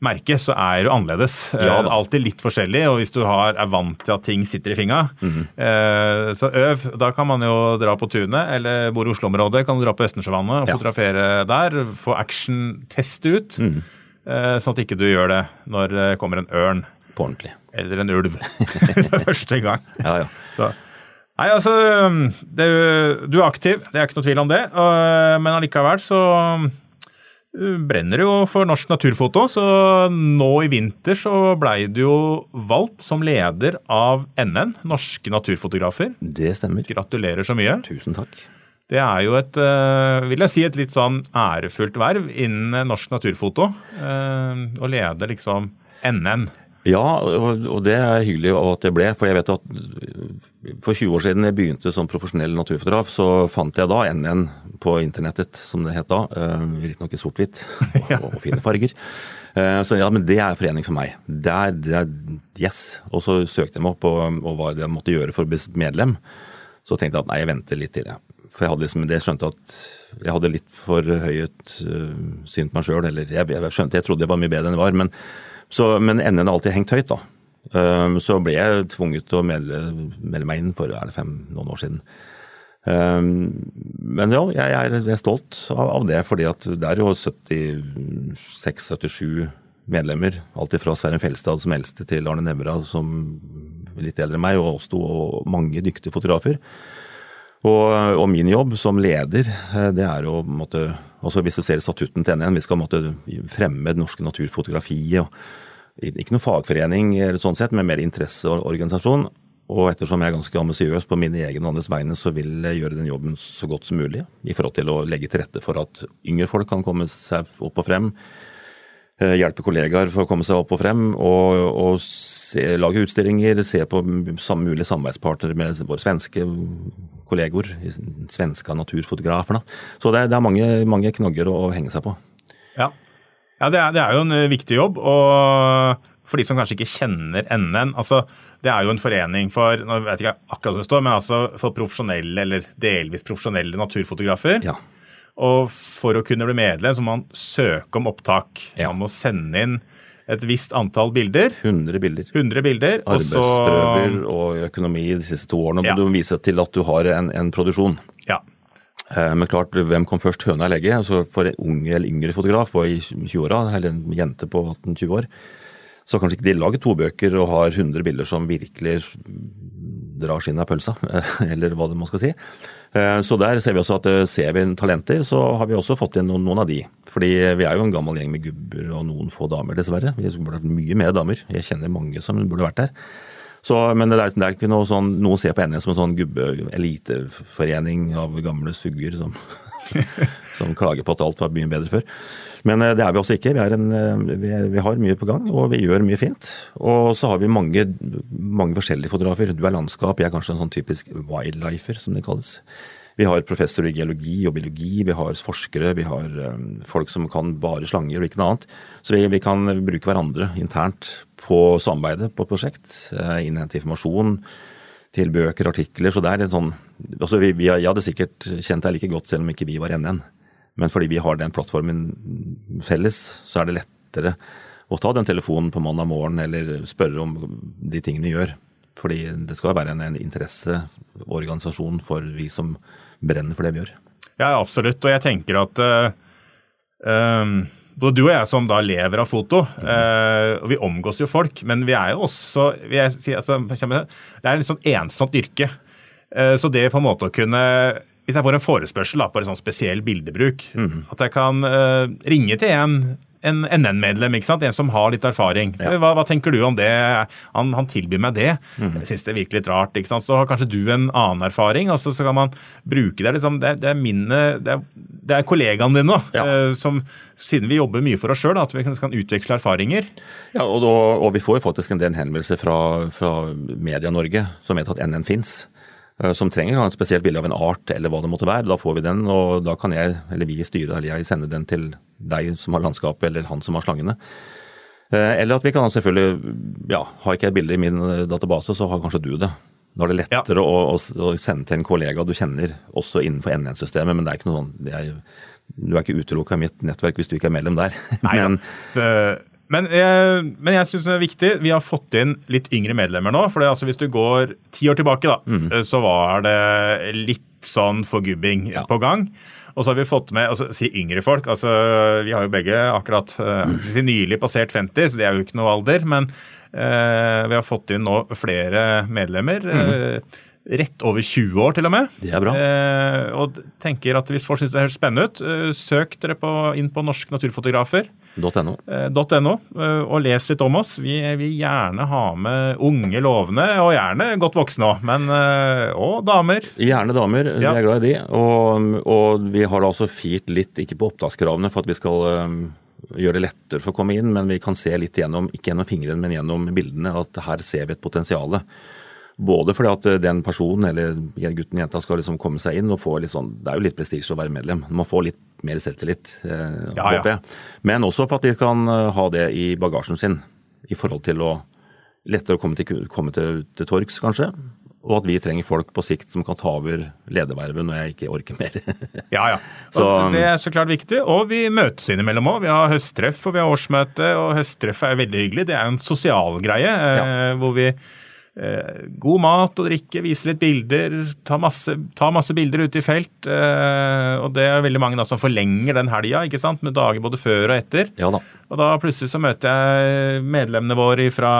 merke, så er det annerledes. Ja, det er alltid litt forskjellig. Og hvis du har, er vant til at ting sitter i fingra, Mhm. eh, så øv. Da kan man jo dra på tunet, eller bor i Oslo-området, kan du dra på Østensjøvannet og Ja. fotografere der. Få action, test ut. Mhm. eh, sånn at ikke du gjør det når det kommer en ørn På ordentlig. eller en ulv første gang. Ja, ja. Så. Nei, altså det, Du er aktiv, det er ikke noe tvil om det. Men allikevel så brenner jo for norsk naturfoto. Så nå i vinter så blei du jo valgt som leder av NN, Norske naturfotografer. Det stemmer. Gratulerer så mye. Tusen takk. Det er jo et, uh, vil jeg si, et litt sånn ærefullt verv innen norsk naturfoto. uh, Å lede liksom NN. Ja, og det er hyggelig at det ble. For jeg vet at for 20 år siden jeg begynte som profesjonell naturfotograf, så fant jeg da NN på internettet, som det het da. Eh, Riktignok i sort-hvitt og, og fine farger. Eh, Så ja, men det er forening for meg. Det er, det er yes. Og så søkte jeg meg opp og, og hva jeg måtte gjøre for å bli medlem. Så tenkte jeg at nei, jeg venter litt til, jeg. For jeg hadde liksom, det skjønte at jeg hadde litt for høyt uh, syn på meg sjøl. Eller jeg, jeg skjønte, jeg trodde jeg var mye bedre enn jeg var. Men, så, men NN har alltid hengt høyt, da. Um, så ble jeg tvunget til å melde, melde meg inn for er det fem, noen år siden. Um, men ja, jeg er, jeg er stolt av, av det, fordi at det er jo 76-77 medlemmer. Alt fra Sverre Felstad som eldste til Arne Nævra som litt eldre enn meg, og oss to og mange dyktige fotografer. Og, og, min jobb som leder, eh, det er å måtte, altså Hvis du ser statutten til NN, vi skal måtte fremme det norske naturfotografiet. og Ikke noe fagforening, eller sånn sett, men mer interesseorganisasjon. Og ettersom jeg er ganske ambisiøs på mine egne og andres vegne, så vil jeg gjøre den jobben så godt som mulig. I forhold til å legge til rette for at yngre folk kan komme seg opp og frem. eh, Hjelpe kollegaer for å komme seg opp og frem. Og, og se, lage utstillinger, se på samme mulige samarbeidspartnere med våre svenske kollegaer. Svenske naturfotografer. Da. Så det det er mange, mange knagger å henge seg på. Ja, ja det, er, det er jo en eh, viktig jobb. Og for de som kanskje ikke kjenner NN altså Det er jo en forening for nå vet jeg ikke akkurat det står, men altså for profesjonelle eller delvis profesjonelle naturfotografer. Ja. Og for å kunne bli medlem så må man søke om opptak. Ja. Man må sende inn et visst antall bilder. 100 bilder. 100 bilder. og så- Arbeidsprøver og økonomi de siste to årene. Ja. må du vise til at du har en, en produksjon. Ja. Eh, Men klart, hvem kom først, høna eller egget? Altså for en ung eller yngre fotograf på i 20-åra, eller en jente på 18-20 år, så kanskje ikke de lager to bøker og har 100 bilder som virkelig drar skinnet av pølsa, eller hva det man skal si. Eh, Så der ser vi også at eh, ser vi talenter, så har vi også fått inn noen, av de. Fordi vi er jo en gammel gjeng med gubber og noen få damer, dessverre. Vi burde vært mye mer damer. Jeg kjenner mange som burde vært der. Så, men det er, det er ikke noe sånn Noen ser på NS som en sånn gubbe eliteforening av gamle sugger som, som klager på at alt var mye bedre før. Men eh, det er vi også ikke. Vi, en, eh, vi, vi, har mye på gang, og vi gjør mye fint. Og så har vi mange, mange forskjellige fotografer. Du er landskap, jeg er kanskje en sånn typisk wildlifer, som det kalles. Vi har professor i geologi og biologi, vi har forskere, vi har um, folk som kan bare slanger og ikke noe annet. Så vi, vi kan bruke hverandre internt på samarbeidet på et prosjekt, uh, innhente informasjon til bøker, artikler. Så det er en sånn altså vi, vi, Jeg hadde sikkert kjent deg like godt selv om ikke vi var NN. Men fordi vi har den plattformen felles, så er det lettere å ta den telefonen på mandag morgen eller spørre om de tingene vi gjør. Fordi det skal være en, en interesseorganisasjon for vi som brenner for det vi gjør. Ja, absolutt. Og jeg tenker at uh, um, både du og jeg som da lever av foto, uh, og vi omgås jo folk, men vi er jo også si, altså, Det er en sånn ensomt yrke. Uh, så det på en måte å kunne hvis jeg får en forespørsel da, på en sånn spesiell bildebruk, mm. at jeg kan uh, ringe til en en NN-medlem, ikke sant? en som har litt erfaring. Ja. Hva, hva, tenker du om det? Han, han tilbyr meg det. Mm. Jeg syns det virker litt rart. ikke sant? Så har kanskje du en annen erfaring, og så, så kan man bruke det. Liksom, det, det, er mine, det, er, det er kollegaene dine, ja. uh, som siden vi jobber mye for oss sjøl, at vi kan, kan, utveksle erfaringer. Ja, og, og, vi får jo faktisk en del henvendelser fra, fra Media-Norge som vet at NN fins. Eh, som trenger et spesielt bilde av en art eller hva det måtte være. Da får vi den, og da kan jeg, eller vi i styret, eller jeg sende den til deg som har landskapet, eller han som har slangene. Eh, eller at vi kan selvfølgelig, ja, har ikke jeg bilde i min eh, database, så har kanskje du det. Da er det lettere ja. å, å, sende til en kollega du kjenner, også innenfor NN-systemet, men det er ikke noe sånn er, Du er ikke utelukka i mitt nettverk hvis du ikke er medlem der. Nei, men, ja. Men men jeg syns det er viktig. Vi har fått inn litt yngre medlemmer nå. for altså Hvis du går ti år tilbake, da, mm. så var det litt sånn forgubbing ja. på gang. Og så har vi fått med altså, si yngre folk. altså Vi har jo begge akkurat uh, si nylig passert 50, så det er jo ikke noe alder. Men uh, vi har fått inn nå flere medlemmer. Mm. Uh, rett over 20 år, til og med. Det er bra. Eh, og tenker at Hvis folk syns det høres spennende ut, eh, søk dere på, inn på Norsk Naturfotografer. .no. Eh, .no, eh, og les litt om oss. Vi vil gjerne ha med unge lovende, og gjerne godt voksne òg, men eh, og damer. Gjerne damer, ja. vi er glad i de. Og, og vi har da også firt litt, ikke på opptakskravene for at vi skal gjøre det lettere for å komme inn, men vi kan se litt gjennom, ikke gjennom fingrene, men gjennom bildene, at her ser vi et potensial. Både fordi at den personen eller gutten jenta skal liksom komme seg inn og få litt sånn Det er jo litt prestisje å være medlem. Man må få litt mer selvtillit, eh, ja, håper jeg. Men også for at de kan eh, ha det i bagasjen sin i forhold til å lettere å komme til, komme til, til torgs, kanskje. Og at vi trenger folk på sikt som kan ta over ledervervet når jeg ikke orker mer. ja, ja. Så, det er så klart viktig. Og vi møtes innimellom òg. Vi har høsttreff og vi har årsmøte, og høsttreff er veldig hyggelig. Det er en sosial greie ja. hvor vi Eh, god mat og drikke, vise litt bilder, ta masse, ta masse bilder ute i felt. Eh, og det er veldig mange da som forlenger den helga med dager både før og etter. Ja da. Og da plutselig så møter jeg medlemmene våre fra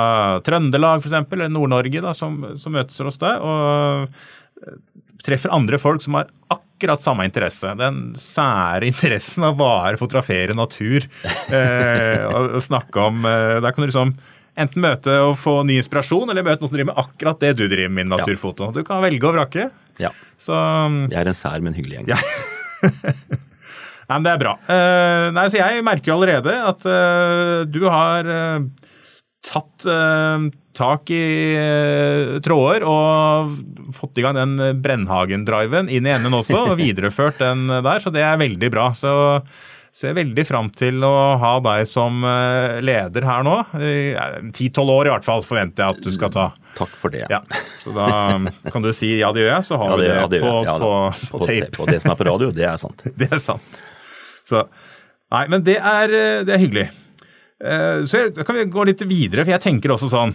Trøndelag f.eks., eller Nord-Norge, da, som, som møtes hos deg. Og eh, treffer andre folk som har akkurat samme interesse. Den sære interessen av bare fotografere natur. Eh, og, og snakke om eh, Der kan du liksom enten møte og få ny inspirasjon, eller møte noen som driver med akkurat det du driver med, naturfoto. Du kan velge og vrake. Ja. Så, jeg er en sær, men hyggelig gjeng. Ja. nei, men det er bra. Uh, nei, så jeg merker jo allerede at uh, du har uh, tatt tak i tråder og fått i gang den Brennhagen-driven inn i enden også, og videreført den der, så det er veldig bra. Så ser veldig fram til å ha deg som eh, leder her nå. Ti-tolv år i hvert fall forventer jeg at du skal ta. Takk for det. Ja, så da kan du si ja, det gjør jeg, så har ja, det, vi det, på, ja, på, på, på, tape. Og det som er på radio, det er sant. det er sant. Så, nei, men det er, eh, det er hyggelig. Så kan vi gå litt videre, for jeg tenker også sånn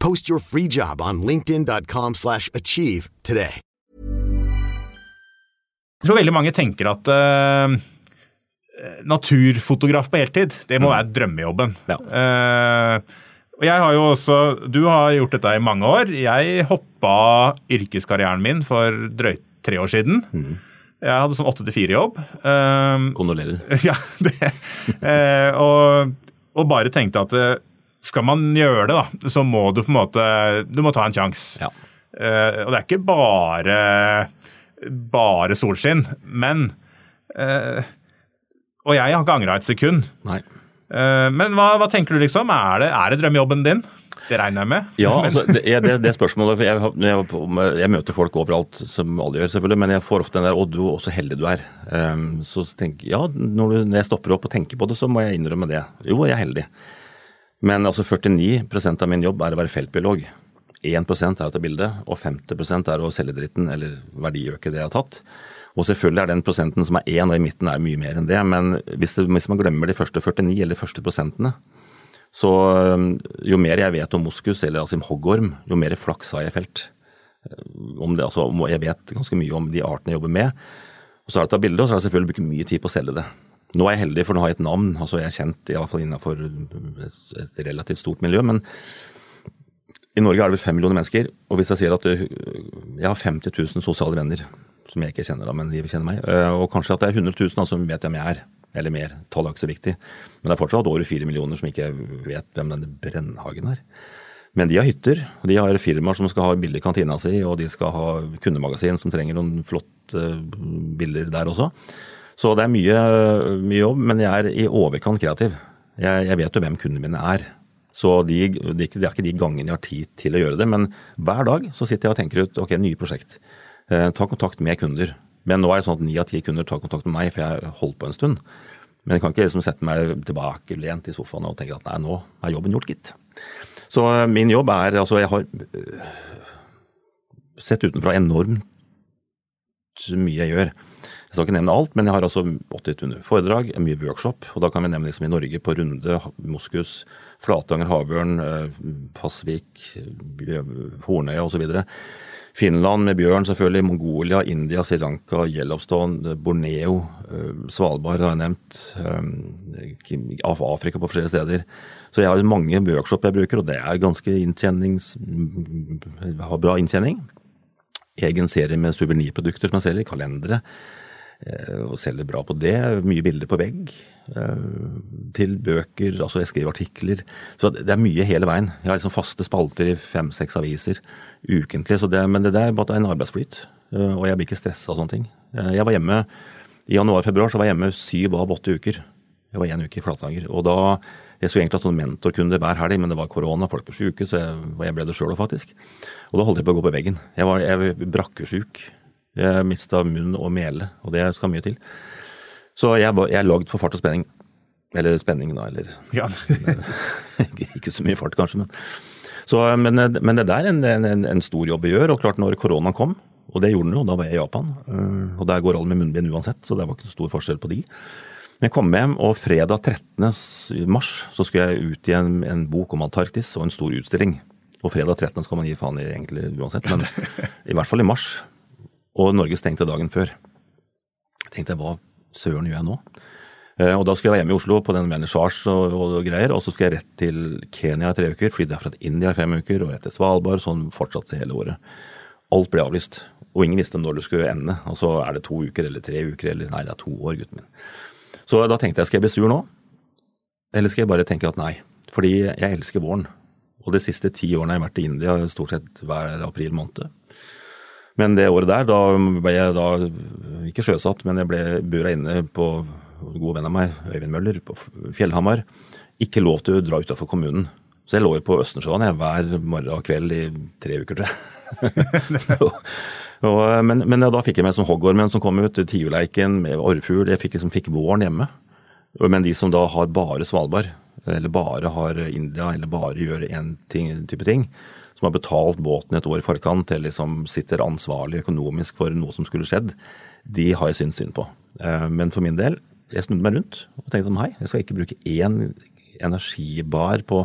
Post your free job on linkedin.com/achieve slash achieve today. Jeg tror veldig mange tenker at uh, naturfotograf på heltid, det må være drømmejobben. Ja. Uh, og jeg har jo også, Du har gjort dette i mange år. Jeg hoppa yrkeskarrieren min for drøyt tre år siden. Jeg hadde sånn åtte til fire-jobb. Uh, Kondolerer. ja, det. Eh, og, og bare tenkte at skal man gjøre det, da, så må du på en måte Du må ta en sjanse. Ja. Uh, og det er ikke bare, bare solskinn, men uh, Og jeg har ikke angra et sekund. Nei. Uh, men hva, hva tenker du, liksom? Er det, er det drømmejobben din? Det regner jeg med. Ja, altså, det, det, det spørsmålet jeg, jeg, jeg møter folk overalt, som alle gjør, selvfølgelig, men jeg får ofte den der 'Å, du så heldig du er'. Um, så jeg, ja, når, du, når jeg stopper opp og tenker på det, så må jeg innrømme det. Jo, jeg er heldig. Men altså 49% av min jobb er å være feltbiolog. 1% er å ta bilde, og 50% er å selge dritten eller verdiøke det jeg har tatt. Og selvfølgelig er den prosenten som er én, og i midten er mye mer enn det. Men hvis, det, hvis man glemmer de første 49 eller de første prosentene, så jo mer jeg vet om moskus eller altså hoggorm, jo mer flaks har jeg felt. Om det, altså, jeg vet ganske mye om de artene jeg jobber med. Og så er det å ta bilde, og så er det selvfølgelig brukt mye tid på å selge det. Nå er jeg heldig, for nå har jeg et navn. altså Jeg er kjent i hvert fall innenfor et- relativt stort miljø. Men i Norge er det vel fem millioner mennesker. Og hvis jeg sier at øh, jeg har 50 000 sosiale venner som jeg ikke kjenner, da, men de kjenner meg, øh, og kanskje at det er 100 000 som som vet hvem jeg er, eller mer. Tallet er ikke så viktig. Men det er fortsatt over fire millioner som ikke vet hvem denne Brennhagen er. Men de har hytter, og de har firmaer som skal ha billig kantina si, og de skal ha kundemagasin som trenger noen flotte øh, bilder der også. Så det er mye, mye jobb, men jeg er i overkant kreativ. Jeg, jeg vet jo hvem kundene mine er. Så de, det, er ikke, de gangene jeg har tid til å gjøre det, men hver dag så sitter jeg og tenker ut ok, nye prosjekt. Eh, ta kontakt med kunder. Men nå er det sånn at ni av ti kunder tar kontakt med meg, for jeg har holdt på en stund. Men jeg kan ikke liksom sette meg tilbakelent i sofaen og tenke at nei, nå er jobben gjort, gitt. Så eh, min jobb er Altså, jeg har øh, sett utenfra enormt mye jeg gjør. Jeg skal ikke nevne alt, men jeg har altså 80 foredrag, mye workshop. Og da kan vi nevne liksom i Norge på Runde, Moskus, Flatanger, Havørn, eh, Pasvik, Hornøya osv. Finland med bjørn, selvfølgelig. Mongolia, India, Sri Lanka, Yellowstone, Borneo, eh, Svalbard har jeg nevnt. eh, Afrika på forskjellige steder. Så jeg har mange workshop jeg bruker, og det er ganske inntjenings... Har bra inntjening. Egen serie med suvenirprodukter som jeg selger, kalendere. Eh, Og selger bra på det. Mye bilder på vegg. eh, Til bøker, altså jeg skriver artikler. Så det er mye hele veien. Jeg har liksom faste spalter i fem-seks aviser ukentlig. Det, men det der er bare en arbeidsflyt. eh, Og jeg blir ikke stressa av sånne ting. Jeg var hjemme i januar-februar så var jeg hjemme syv av åtte uker. Jeg var én uke i Flatanger. Og da Jeg skulle egentlig hatt sånn mentorkunde hver helg, men det var korona, folk var syke, så jeg, jeg ble det sjøl faktisk. Og da holdt jeg på å gå på veggen. Jeg var jeg brakkesjuk. Jeg mista munn og mele, og det skal mye til. Så jeg, jeg lagd for fart og spenning. Eller spenning, da, eller Ja. ikke så mye fart, kanskje, men så, men, men det der er en, en, en stor jobb å gjøre. Og klart, når koronaen kom, og det gjorde den jo, da var jeg i Japan, og der går alle med munnbind uansett, så det var ikke stor forskjell på de. Men jeg kom hjem, og fredag 13. mars så skulle jeg ut i en, en bok om Antarktis og en stor utstilling. Og fredag 13. skal man gi faen i egentlig uansett, men i hvert fall i mars. Og Norge stengte dagen før. Jeg tenkte hva søren gjør jeg nå? Eh, Og da skulle jeg være hjemme i Oslo på den vernissasje og, og greier, og så skulle jeg rett til Kenya i tre uker, fly derfra til India i fem uker, og rett til Svalbard, sånn fortsatte hele året. Alt ble avlyst, og ingen visste når det skulle ende. Altså er det to uker eller tre uker, eller nei, det er to år, gutten min. Så da tenkte jeg, skal jeg bli sur nå? Eller skal jeg bare tenke at nei? Fordi jeg elsker våren. Og de siste ti årene har jeg vært i India stort sett hver april måned. Men det året der, da ble jeg da ikke sjøsatt, men jeg ble bura inne på gode venn av meg, Øyvind Møller, på Fjellhamar. Ikke lov til å dra utafor kommunen. Så jeg lå jo på Østensjøen jeg, hver morgen og kveld i tre uker, tror jeg. men, men, da fikk jeg meg som hoggormen som kom ut, tiurleiken med orrfugl. Jeg fikk, liksom, fikk våren hjemme. Men de som da har bare Svalbard, eller bare har India, eller bare gjør én type ting, som har betalt båten et år i forkant, eller liksom sitter ansvarlig økonomisk for noe som skulle skjedd, de har jeg syntes synd på. Eh, men for min del, jeg snudde meg rundt og tenkte hei, jeg skal ikke bruke én energibar på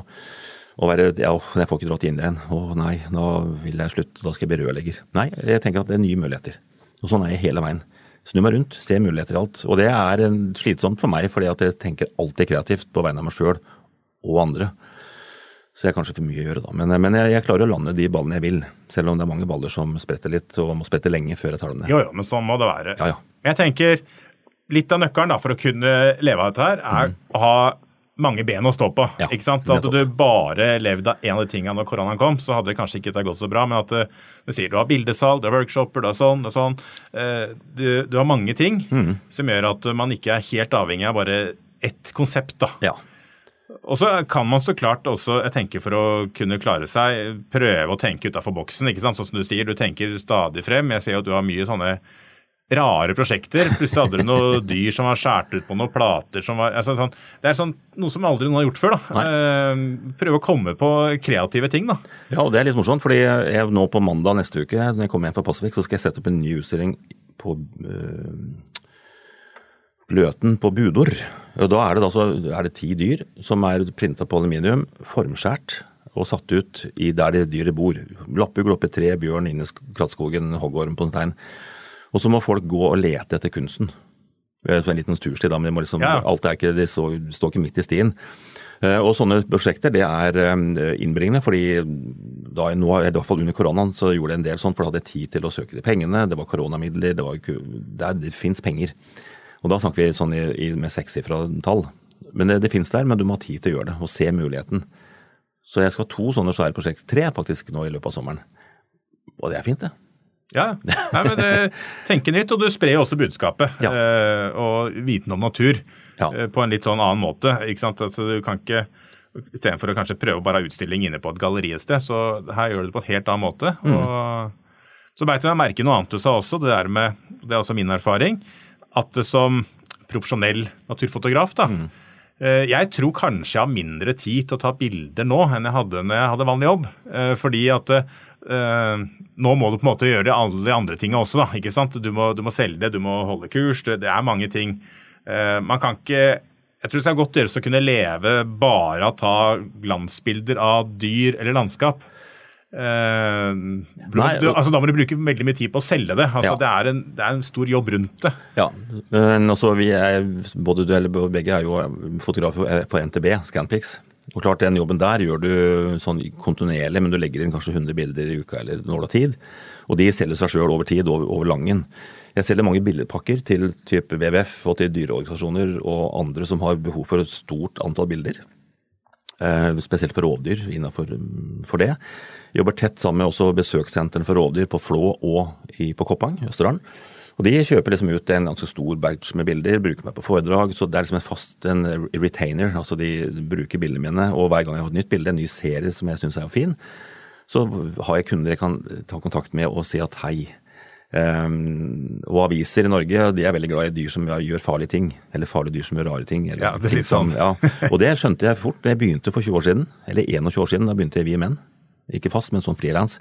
å være ja, jeg får ikke dratt inn igjen. Å nei, nå vil jeg slutte, da skal jeg bli rørlegger. Nei, jeg tenker at det er nye muligheter. Og sånn er jeg hele veien. Snu meg rundt, se muligheter i alt. Og det er slitsomt for meg, fordi at jeg tenker alltid kreativt på vegne av meg sjøl og andre. Så jeg har kanskje for mye å gjøre da. Men, men jeg, jeg, klarer å lande de ballene jeg vil. Selv om det er mange baller som spretter litt, og må sprette lenge før jeg tar dem ned. Jo, jo, men sånn må det være. Ja, ja. Jeg tenker litt av nøkkelen da, for å kunne leve av dette her, er mm. å ha mange ben å stå på. Ja, ikke sant? At du bare levde av én av de tingene når koronaen kom, så hadde det kanskje ikke gått så bra. Men at eh, du sier du har bildesalg, du har workshoper, du har sånn, du har sånn. Eh, du, du har mange ting mm. som gjør at man ikke er helt avhengig av bare ett konsept. da. Ja. Og så kan man så klart også, jeg tenker for å kunne klare seg, prøve å tenke utafor boksen. ikke sant? Sånn som du sier, du tenker stadig frem. Jeg ser at du har mye sånne rare prosjekter. Plutselig hadde du noe dyr som var skåret ut på noen plater som var altså, sånn, Det er sånn, noe som aldri noen har gjort før. da. Eh, prøve å komme på kreative ting, da. Ja, og det er litt morsomt, fordi jeg nå på mandag neste uke, når jeg kommer hjem fra Pasvik, så skal jeg sette opp en ny utstilling på øh, Løten på Budor. Og da er det, da, er det ti dyr som er printa på aluminium, formskjært og satt ut i der de dyret bor. Lappugl oppi tre, bjørn inne i krattskogen, hoggorm på en stein. Og så må folk gå og lete etter kunsten. Det er en liten tursti, da, men liksom, ja. alt er ikke, de står, står ikke midt i stien. Eh, og sånne prosjekter det er eh, innbringende, fordi da nå, i hvert fall under koronaen så gjorde jeg en del sånn, for da hadde jeg tid til å søke de pengene. Det var koronamidler, det, var, det, det fins penger. Og da snakker vi sånn i, i, med sekssifra tall. Men det, det fins der, men du må ha tid til å gjøre det, og se muligheten. Så jeg skal ha to sånne svære prosjekter, tre faktisk, nå i løpet av sommeren. Og det er fint, det. Ja, Nei, men det, tenke nytt, og du sprer også budskapet ja. eh, og viten om natur ja. eh, på en litt sånn annen måte. ikke sant? Altså, du kan ikke Istedenfor å kanskje prøve bare ha utstilling inne på et galleri et sted, så her gjør du det på et helt annen måte. Mm. Og så beit jeg merke noe annet du sa også, det der med, det er også min erfaring, at som profesjonell naturfotograf, da, mm. Eh, jeg tror kanskje jeg har mindre tid til å ta bilder nå enn jeg hadde når jeg hadde vanlig jobb. Eh, fordi at uh, nå må du på en måte gjøre alle de andre tingene også. da, ikke sant? Du må, du må selge det, du må holde kurs. Det, er mange ting. Man kan ikke jeg tror det skal godt gjøres å kunne leve bare av å ta glansbilder av dyr eller landskap. Uh, Nei, du, altså, da må du bruke veldig mye tid på å selge det. Altså, ja. det, er en, det, er en, stor jobb rundt det. Ja, men også vi er, både du eller begge er jo fotografer for NTB, Scanpics. Og klart Den jobben der gjør du sånn kontinuerlig, men du legger inn kanskje 100 bilder i uka eller når du har tid. Og de selger seg sjøl over tid, over, over langen. Jeg selger mange bildepakker til type WWF og til dyreorganisasjoner og andre som har behov for et stort antall bilder. Eh, spesielt for rovdyr innenfor for det. Jobber tett sammen med også besøkssentrene for rovdyr på Flå og i, på Koppang, Østerdalen. Og De kjøper liksom ut en ganske stor batch med bilder, bruker meg på foredrag. så Det er liksom en fast en retainer. altså De bruker bildene mine, og hver gang jeg har et nytt bilde, en ny serie som jeg syns er fin, så har jeg kunder jeg kan ta kontakt med og si at hei. Um, og aviser i Norge de er veldig glad i dyr som gjør farlige ting. Eller farlige dyr som gjør rare ting. ja, det er litt sånn. Ja. Og det skjønte jeg fort da jeg begynte for 20 år siden. Eller 21 år siden, da begynte jeg Vi Menn. Ikke fast, men som frilans.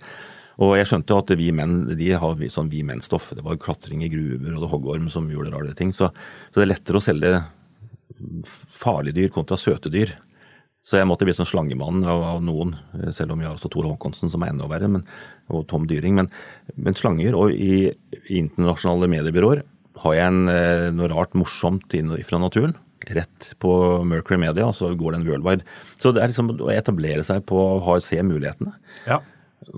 Og jeg skjønte at vi menn de har sånn vi menn-stoff. Det var klatring i gruver og det hoggorm som gjorde rare ting. Så, så, det er lettere å selge farlige dyr kontra søte dyr. Så jeg måtte bli sånn slangemann av, av, noen, selv om vi har også Tor Håkonsen som er enda verre, men, og Tom Dyring. Men, men slanger, og i, i, internasjonale mediebyråer har jeg en, eh, noe rart morsomt fra naturen. Rett på Mercury Media, og så går den worldwide. Så det er liksom å etablere seg på å se mulighetene. Ja.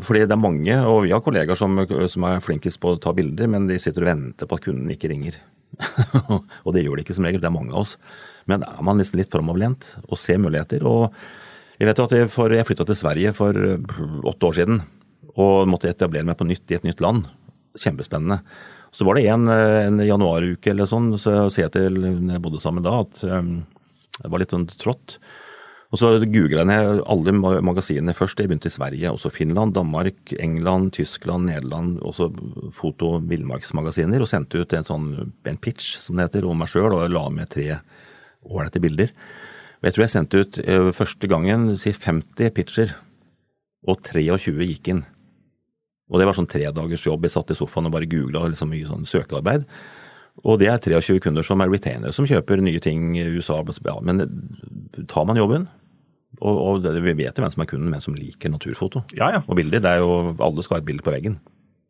Fordi det er mange, og vi har kollegaer som, som, er flinkest på å ta bilder, men de sitter og venter på at kunden ikke ringer. og det gjør de ikke som regel, det er mange av oss. Men er man liksom litt framoverlent og ser muligheter og Jeg vet jo at jeg, for, jeg flytta til Sverige for åtte år siden og måtte etablere meg på nytt i et nytt land. Kjempespennende. Så var det en, en januaruke eller sånn, så sier jeg til når jeg bodde sammen da, at um, det var litt sånn trått. Og så googla jeg ned alle magasinene først. Jeg begynte i Sverige, også Finland, Danmark, England, Tyskland, Nederland. Også foto- og villmarksmagasiner. Og sendte ut en sånn en pitch, som det heter, om meg sjøl, og la med tre ålreite bilder. Jeg tror jeg sendte ut eh, første gangen si 50 pitcher, og 23 gikk inn. Og det var sånn tredagers jobb. Jeg satt i sofaen og bare googla liksom mye sånn søkearbeid. Og det er 23 kunder som er retainere, som kjøper nye ting i USA. Ja, men tar man jobben, og, og det, vi vet jo hvem som er kunden, hvem som liker naturfoto Ja, ja. og bilder. Det er jo, Alle skal ha et bilde på veggen.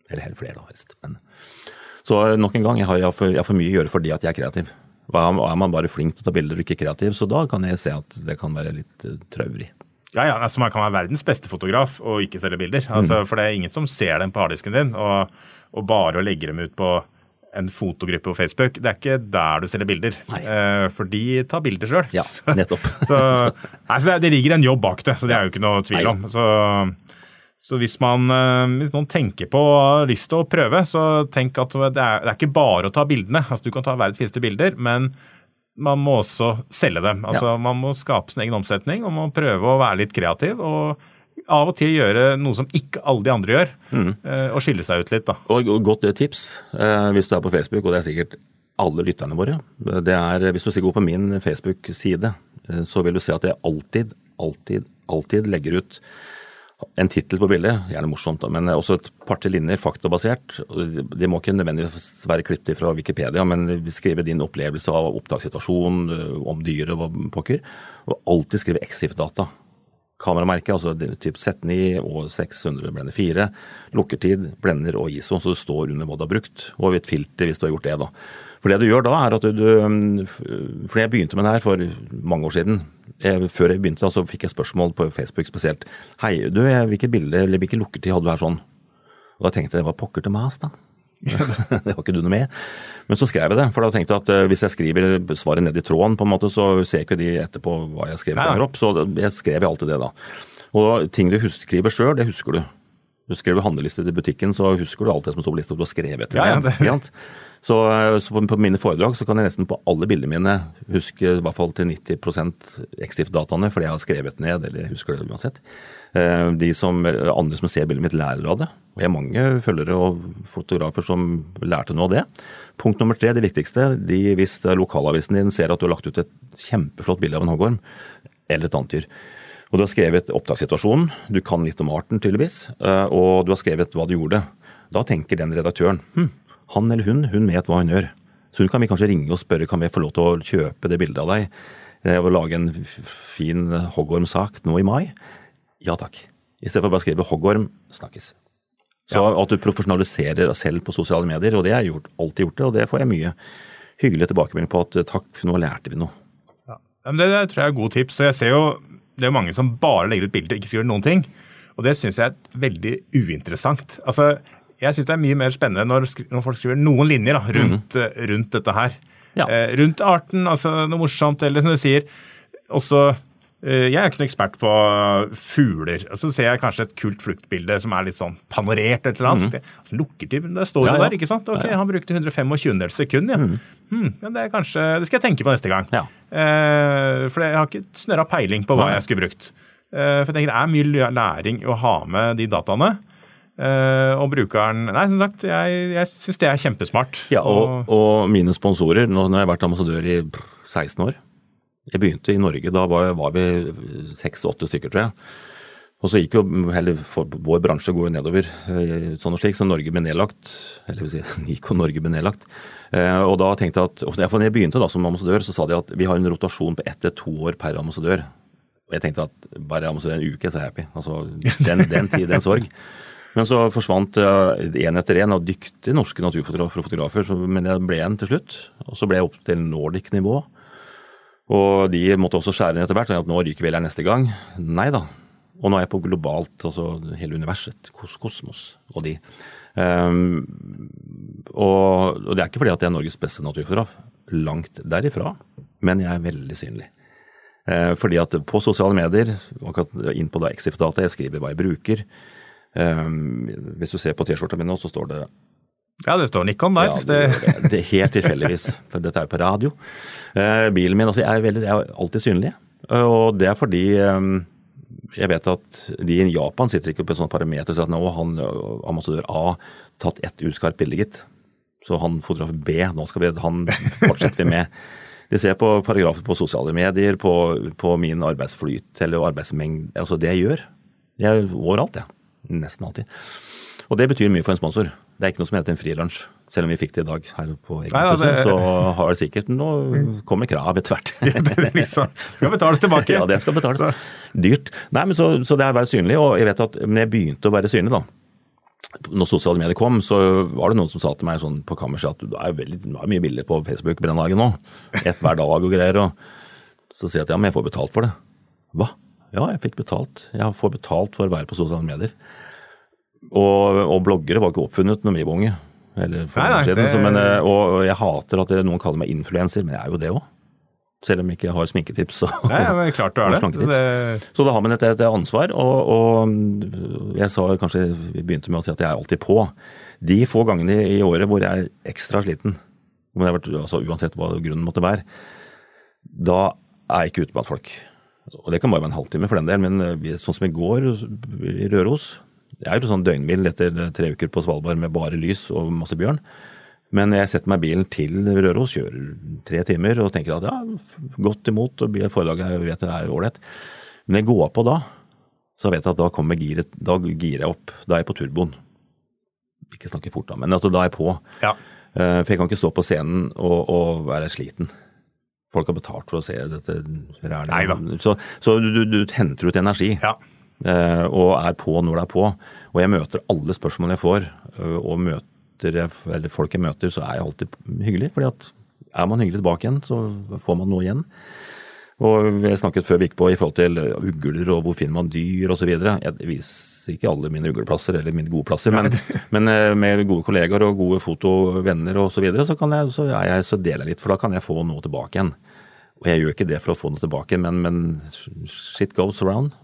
Eller helt flere, da, helst. Men, så nok en gang, jeg har, jeg har, for, jeg har for mye å gjøre fordi at jeg er kreativ. Er, man bare flink til å ta bilder og ikke kreativ, så da kan jeg se at det kan være litt uh, traurig. Ja, ja, altså Man kan være verdens beste fotograf og ikke selge bilder. Altså, For det er ingen som ser dem på harddisken din, og, og bare å legge dem ut på en fotogruppe på Facebook, det er ikke der du selger bilder. Uh, for de tar bilder sjøl. Ja, nettopp. så, nei, så det, det, ligger en jobb bak det, så det er jo ikke noe tvil om. Så, så hvis, man, eh, hvis noen tenker på og har lyst til å prøve, så tenk at det er, det er ikke bare å ta bildene. Altså Du kan ta verdens fineste bilder, men man må også selge dem. Altså ja. Man må skape sin egen omsetning og må prøve å være litt kreativ. og av og til gjøre noe som ikke alle de andre gjør, mm. Eh, og skille seg ut litt. da. Og, og Godt tips eh, hvis du er på Facebook, og det er sikkert alle lytterne våre. Det er, Hvis du går på min Facebook-side, eh, så vil du se at jeg alltid, alltid, alltid legger ut en tittel på bildet, gjerne morsomt, men også et par-til linjer, faktabasert. Det må ikke nødvendigvis være klippet fra Wikipedia, men skrive din opplevelse av opptakssituasjonen, om dyret og pokker. Og alltid skrive EXIF-data kameramerke, altså typ Z9 og 600 blender 4, lukkertid, blender og ISO, så det står under hva du har brukt, og et filter hvis du har gjort det. da. For det du gjør da, er at du, du For jeg begynte med det her for mange år siden. Jeg, før jeg begynte, så fikk jeg spørsmål på Facebook spesielt. Hei, du, hvilke bilder eller hvilken lukketid hadde du her sånn? Og da tenkte jeg, hva pokker til mas, da? det har ikke du noe med. Men så skrev jeg det, for da tenkte jeg at eh, hvis jeg skriver svaret ned i tråden, på en måte, så ser ikke de etterpå hva jeg skrev lenger opp. Så jeg skrev alltid det, da. Og ting du skriver sjøl, det husker du. Du skrev handleliste til butikken, så husker du alt det som står på lista du har skrevet. Ja, ja, det. Så, så på, mine foredrag så kan jeg nesten på alle bildene mine huske i hvert fall til 90 Extif-dataene, fordi jeg har skrevet ned, eller husker det uansett. Eh, de som, andre som ser bildet mitt, lærer av det. Og jeg har mange følgere og fotografer som lærte noe av det. Punkt nummer tre, det viktigste. De, hvis lokalavisen din ser at du har lagt ut et kjempeflott bilde av en hoggorm, eller et annet dyr, og du har skrevet opptakssituasjonen, du kan litt om arten tydeligvis, eh, og du har skrevet hva du gjorde, da tenker den redaktøren hm, han eller hun, hun vet hva hun gjør. Så hun kan vi kanskje ringe og spørre kan vi få lov til å kjøpe det bildet av deg eh, og lage en fin hoggormsak nå i mai. Ja takk. I stedet for bare å skrive 'hoggorm', snakkes. Så ja. at du profesjonaliserer deg selv på sosiale medier, og det har jeg gjort, alltid gjort det, og det får jeg mye hyggelig tilbakemelding på at takk, for nå lærte vi noe. Ja. Det, det tror jeg er god tips. og jeg ser jo det er mange som bare legger ut bilder og ikke skriver noen ting. Og det syns jeg er veldig uinteressant. Altså, jeg syns det er mye mer spennende når, når folk skriver noen linjer da, rundt, mm. rundt, dette her. Ja. Eh, rundt arten, altså noe morsomt, eller som du sier, også Eh, jeg er ikke noen ekspert på fugler. Så ser jeg kanskje et kult fluktbilde som er litt sånn panorert et eller annet. Mm. Altså, lukkertid, det står jo ja, ja. der, ikke sant? Ok, Han brukte 125 sekund, ja. Mm. Hmm, ja det, er kanskje, det skal jeg tenke på neste gang. Eh, for jeg har ikke snørra peiling på hva jeg skulle brukt. Eh, for jeg tenker det er mye læring å ha med de dataene. Uh, og brukeren Nei, som sagt, jeg, jeg syns det er kjempesmart. Ja, og, og, mine sponsorer, nå, har jeg vært ambassadør i 16 år, jeg begynte i Norge, da var, var vi seks-åtte stykker, tror jeg. Og så gikk jo heller vår bransje går jo nedover, eh, sånn og slik, så Norge ble nedlagt. Eller vil si, Nico Norge ble nedlagt. Uh, og da tenkte jeg at, Da jeg begynte da som ambassadør, så sa de at vi har en rotasjon på ett til to år per ambassadør. Og jeg tenkte at bare ambassadør en uke, så er jeg happy. Altså, den, den tid, den sorg. Men så forsvant én etter én av dyktige norske naturfotografer og fotografer, men jeg ble en til slutt. Og så ble jeg opp til Nordic-nivå. Og de måtte også skjære ned etter hvert. at Nå ryker vel jeg neste gang. Nei da. Og nå er jeg på globalt, altså hele universet, kosmos og de. Um, og, og, det er ikke fordi at jeg er Norges beste naturfotograf. Langt derifra. Men jeg er veldig synlig. Uh, fordi at på sosiale medier, akkurat inn på Exif-data, jeg skriver hva jeg bruker. Um, hvis du ser på T-skjorta mi nå, så står det ja, det står Nikon der. Ja, det, det, er helt tilfeldigvis, for dette er jo på radio. Eh, bilen min altså, jeg, er veldig, jeg er alltid synlig. Og det er fordi eh, jeg vet at de i Japan sitter ikke på en sånn parameter og sier at nå han ambassadør A tatt ett uskarpt bilde, gitt. Så han fotograf B, nå skal vi, han fortsetter vi med. De ser på paragrafer på sosiale medier, på, på min arbeidsflyt eller arbeidsmengde. Altså det jeg gjør. Jeg er overalt, jeg. Ja. Nesten alltid. Og det betyr mye for en sponsor. Det er ikke noe som heter en frilunsj. Selv om vi fikk det i dag her på Egenklussen, det... så har det sikkert nå kommer krav etter hvert. det liksom, skal betales tilbake. Ja, det skal betales. Dyrt. Nei, men så, så det er å være synlig. Og jeg vet at når jeg begynte å være synlig, da, når sosiale medier kom, så var det noen som sa til meg sånn på kammerset at du er, veldig, du er mye bilder på Facebook brenndagen nå. Ett hver dag og greier. Og så sier jeg at ja, men jeg får betalt for det. Hva? Ja, jeg fikk betalt. Jeg får betalt for å være på sosiale medier. Og, og bloggere var ikke oppfunnet når vi var unge. Eller for nei, nei, siden, det... så, men, eh, og jeg hater at noen kaller meg influenser, men jeg er jo det òg. Selv om jeg ikke har sminketips. Og, Nei, men klart du er det. det. Så da har man et, et ansvar, og, og, jeg sa kanskje vi begynte med å si at jeg er alltid på. De få gangene i året hvor jeg er ekstra sliten, altså uansett hva grunnen måtte være, da er jeg ikke ute blant folk. Og det kan bare være en halvtime for den del, men vi, sånn som i går i Røros, jeg er jo sånn døgnbil etter tre uker på Svalbard med bare lys og masse bjørn. Men jeg setter meg bilen til Røros, kjører tre timer og tenker at ja, godt imot, og forlaget vet det er ålreit. Men jeg går på da, så vet jeg at da kommer giret, da girer jeg opp. Da er jeg på turboen. Ikke snakke fort da, men at da er jeg på. Ja. Eh, for jeg kan ikke stå på scenen og, og være sliten. Folk har betalt for å se dette rælet. Så, så du, du, du, henter ut energi. Ja. Eh, og er på når det er på. Og jeg møter alle spørsmålene jeg får, eh, og møter, eller folk jeg møter, så er jeg alltid hyggelig. fordi at er man hyggelig tilbake igjen, så får man noe igjen. Og Vi snakket før vi gikk på i forhold til ugler og hvor finner man dyr osv. Jeg viser ikke alle mine ugleplasser eller mine gode plasser, men, men eh, med gode kollegaer og gode fotovenner osv. Så, videre, så, kan jeg, så, jeg, så deler jeg litt, for da kan jeg få noe tilbake igjen. Og jeg gjør ikke det for å få noe tilbake, men, men shit goes around.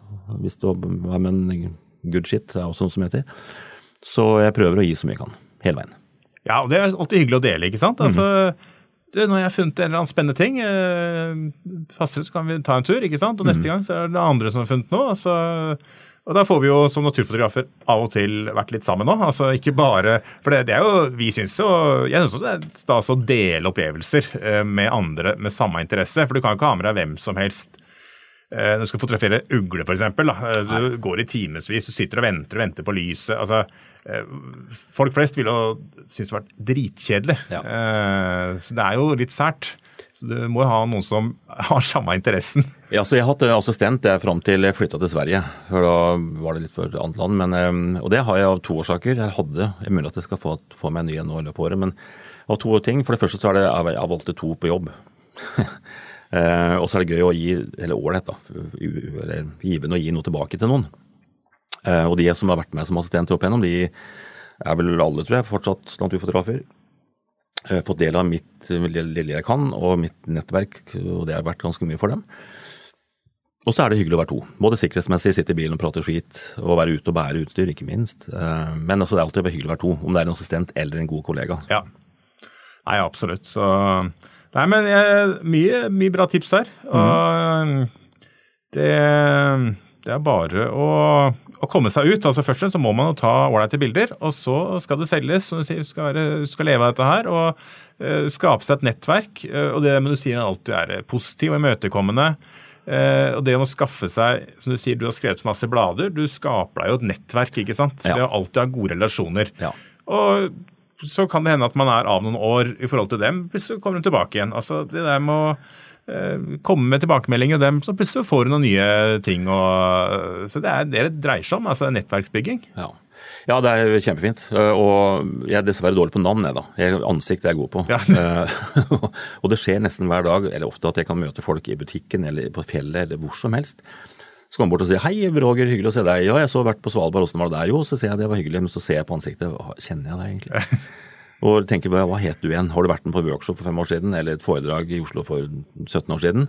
Hvis det var med en good shit, det er også noe som heter. Så jeg prøver å gi så mye jeg kan. Hele veien. Ja, og det er alltid hyggelig å dele, ikke sant. Mhm. Altså, mm. det, når jeg har funnet en eller annen spennende ting, eh, fastere så kan vi ta en tur, ikke sant. Og neste mm. gang så er det andre som har funnet noe. Altså, og da får vi jo som naturfotografer av og til vært litt sammen òg. Altså ikke bare For det, det, er jo Vi syns jo Jeg syns også det er stas å dele opplevelser eh, med andre med samme interesse. For du kan jo ikke ha med deg hvem som helst. Eh, når du skal fotografere ugle, f.eks. Eh, du går i timevis, du sitter og venter og venter på lyset. altså Folk flest ville synes det har vært dritkjedelig. Ja. Så det er jo litt sært. Så du må jo ha noen som har samme interessen. Ja, så Jeg har hatt assistent jeg fram til jeg flytta til Sverige. for Da var det litt for et annet land. Men, eh, og det har jeg av to årsaker. Jeg hadde, jeg er mulig at jeg skal få, få meg en ny nå i løpet av året. Men av to ting. For det første så er det jeg valgte to på jobb. eh, og så er det gøy å gi, eller ålreit, da. Eller givende å gi noe tilbake til noen. Eh, og de som har vært med som assistent opp igjennom, de er vel alle, tror jeg, fortsatt naturfotografer. Eh, fått del av mitt eh, lille jeg kan, og mitt nettverk, og det har vært ganske mye for dem. Og så er det hyggelig å være to. Både sikkerhetsmessig, sitte i bilen og prate skit, og være ute og bære utstyr, ikke minst. Eh, men altså, det er alltid hyggelig å være to, om det er en assistent eller en god kollega. Ja. Nei, absolutt. Så Nei, men jeg, mye, mye bra tips her. Og mm. det, det er bare å å komme seg ut. altså Først så må man jo ta ålreite bilder, og så skal det selges. som Du sier, skal, være, skal leve av dette her og uh, skape seg et nettverk. Uh, og det må du si alltid er positiv og imøtekommende. Uh, og det å skaffe seg som Du sier, du har skrevet masse blader. Du skaper deg jo et nettverk. ikke sant? Ja. Ved å alltid ha gode relasjoner. Ja. Og så kan det hende at man er av noen år i forhold til dem, plutselig kommer hun tilbake igjen. Altså Det der med å Eh, komme med tilbakemeldinger og dem, så plutselig får hun noen nye ting. Og, så det er det det dreier seg om, altså nettverksbygging. Ja. ja det er kjempefint. Eh, og jeg er dessverre dårlig på navn, jeg da. Jeg, ansikt er jeg god på. Ja. Eh, og det skjer nesten hver dag, eller ofte, at jeg kan møte folk i butikken eller på fjellet eller hvor som helst. Så kommer jeg bort og sier 'hei, Roger, hyggelig å se deg'. 'Ja, jeg så vært på Svalbard, åssen var det der?' Jo, så sier jeg det var hyggelig, men så ser jeg på ansiktet, kjenner jeg deg egentlig? Og tenker hva het du igjen? Har du vært med på workshop for fem år siden, eller et foredrag i Oslo for 17 år siden?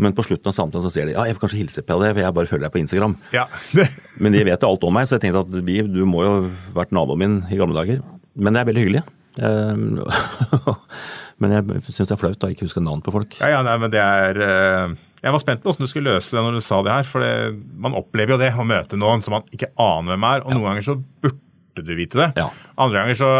Men på slutten av samtalen så sier de ja, jeg får kanskje hilse på deg, for jeg bare følger deg på Instagram. Ja. Men de vet jo alt om meg, så jeg tenkte at vi, du må jo ha vært naboen min i gamle dager. Men det er veldig hyggelig. Men jeg syns det er flaut å ikke huske navn på folk. Ja, ja, nei, men det er eh, Jeg var spent på hvordan du skulle løse det når du sa det her. For det, man opplever jo det, å møte noen som man ikke aner hvem er. Og noen ganger så burde du vite det. Ja. Andre ganger så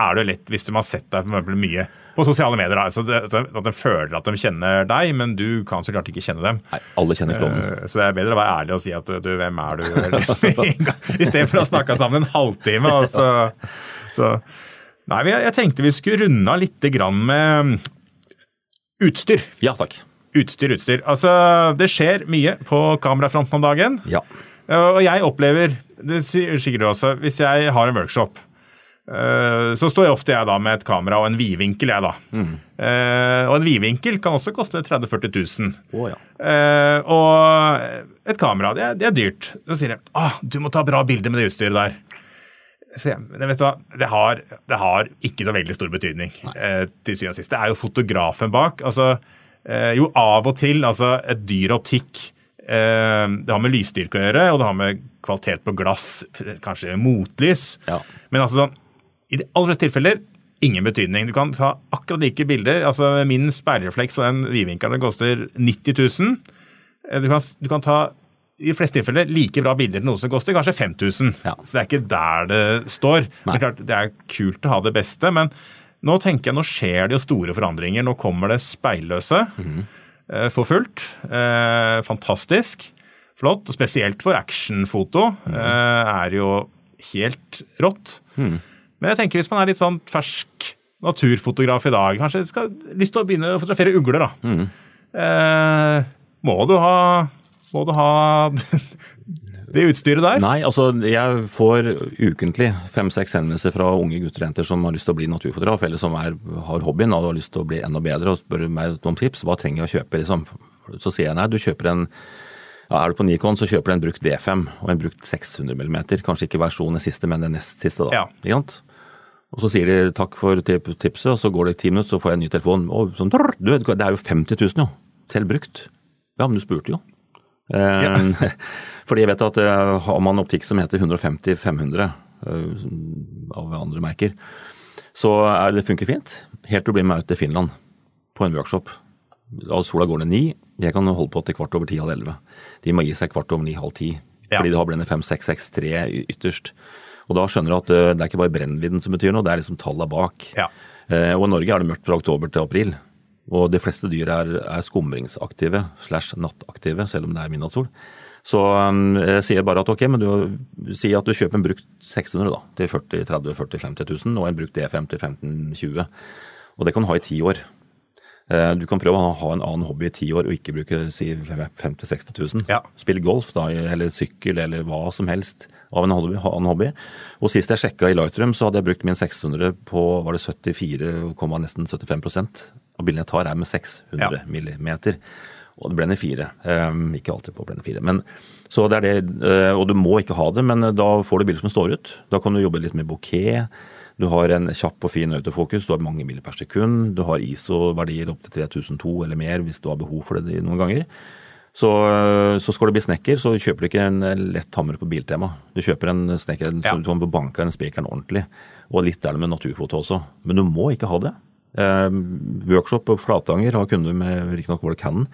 er det lett hvis de har sett deg for mye på sosiale medier. da, så det, At de føler at de kjenner deg, men du kan så klart ikke kjenne dem. Nei, alle kjenner klovnen. Eh, Så det er bedre å være ærlig og si at du, du hvem er du? Istedenfor å snakke sammen en halvtime. Og så, så. Nei, jeg, tenkte vi skulle runde av litt med utstyr. Ja takk. Utstyr, utstyr. Altså, det skjer mye på kamerafronten om dagen. Ja. Og jeg opplever, det sier sikkert du også, hvis jeg har en workshop, eh, så står jeg ofte jeg da med et kamera og en vidvinkel, jeg da. Eh, Og en vidvinkel kan også koste 30 000-40 000. Å ja. Eh, og et kamera, det er, det er dyrt. Så sier jeg ah, du må ta bra bilder med det utstyret der. Men vet du hva, det har, det har ikke så veldig stor betydning eh, til syvende og sist. Det er jo fotografen bak. altså eh, Jo, av og til, altså et dyr optikk eh, Det har med lysstyrke å gjøre, og det har med kvalitet på glass, kanskje motlys. Ja. Men altså sånn, i de aller fleste tilfeller ingen betydning. Du kan ta akkurat like bilder. altså Min speilrefleks og den vidvinkelen koster 90 000. Eh, Du kan, du kan ta i fleste tilfeller like bra bilder til noe som koster kanskje 5000. Ja. Så det er ikke der det står. Det er klart, det er kult å ha det beste, men nå tenker jeg, nå skjer det jo store forandringer. Nå kommer det speilløse mm. for fullt. Eh, fantastisk. Flott. Og spesielt for actionfoto eh, er jo helt rått. Men jeg tenker hvis man er litt sånn fersk naturfotograf i dag, kanskje skal lyst til å begynne å fotografere ugler, da. Eh, må du ha Må du ha det utstyret der? Nei, altså jeg får ukentlig fem-seks henvendelser fra unge gutter og jenter som har lyst til å bli naturfotograf, eller som er, har hobbyen og har lyst til å bli enda bedre og spør meg om tips. Hva trenger jeg å kjøpe, liksom? Så sier jeg nei, du kjøper en ja, Er du på Nikon, så kjøper du en brukt D5 og en brukt 600 mm. Kanskje ikke versjonen siste, men den nest siste, da. Ja. Og så sier de takk for tipset, og så går det ti minutter, så får jeg en ny telefon. Og sånn, du, det er jo 50 000, jo. Selv brukt. Ja, men du spurte jo. Eh, fordi jeg vet at eh, har man optikk som heter 150-500 eh, av andre merker, så er det funker fint. Helt til du blir med ut til Finland på en workshop. Da sola går ned ni, jeg kan holde på til kvart over ti, halv elleve. De må gi seg kvart over ni, halv ti. Ja. Fordi de har blende 5, 6, 6, 3 ytterst. Og da skjønner du at eh, det er ikke bare brennvidden som betyr noe, det er liksom tallene bak. Ja. Og i Norge er det mørkt fra oktober til april. Og de fleste dyr er, er skumringsaktive slash nattaktive, selv om det er midnattssol. Så um, jeg sier bare at ok, men du sier at du kjøper en brukt 600 da, til 40 30 40 50 000, og en brukt D5 til 15 20 Og det kan du ha i ti år. Eh, Du kan prøve å ha en annen hobby i ti år og ikke bruke si 50 000-60 000. Ja. Spill golf da, eller sykkel eller hva som helst av en hobby. en hobby. Og sist jeg sjekka i Lightroom, så hadde jeg brukt min 600 på var det 74, nesten 75 av bildene jeg tar er med 600 Ja. millimeter. Og det blender fire. Um, ikke alltid på blender fire. Men, så det er det, eh, og du må ikke ha det, men eh, da får du bilder som står ut. Da kan du jobbe litt med bokeh. Du har en kjapp og fin autofokus, du har mange mil per sekund. Du har ISO-verdier opp til 3002 eller mer hvis du har behov for det noen ganger. Så, så skal du bli snekker, så kjøper du ikke en lett hammer på Biltema. Du kjøper en snekker Ja. så du kan banke den spikeren ordentlig. Og litt er det med naturfoto også. Men du må ikke ha det. Eh, workshop på Flatanger har kunder med riktignok var det Canon.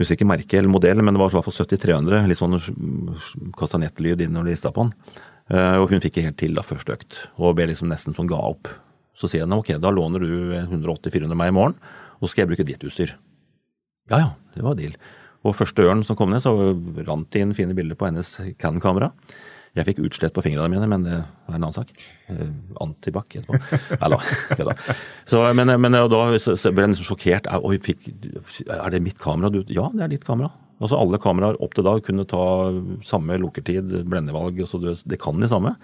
Husker ikke merke eller modell, men det var i hvert fall 7300. Litt sånn kastanjettlyd inn når de rista på den. Og hun fikk ikke helt til da første økt, og ble liksom nesten sånn ga opp. Så sier jeg ok, da låner du 180-400 meg i morgen, og så skal jeg bruke ditt utstyr. Ja ja, det var deal. Og første ørn som kom ned, så rant det inn fine bilder på hennes Canon-kamera. Jeg fikk utslett på fingrene mine, men det er en annen sak. Eh, Antibac etterpå. Nei da, kødda. Så, men, men da ble jeg nesten sjokkert. Er, oi, fikk, er det mitt kamera? Du, ja, det er ditt kamera. Altså Alle kameraer opp til da kunne ta samme lukkertid, blendevalg, så det, det kan de samme.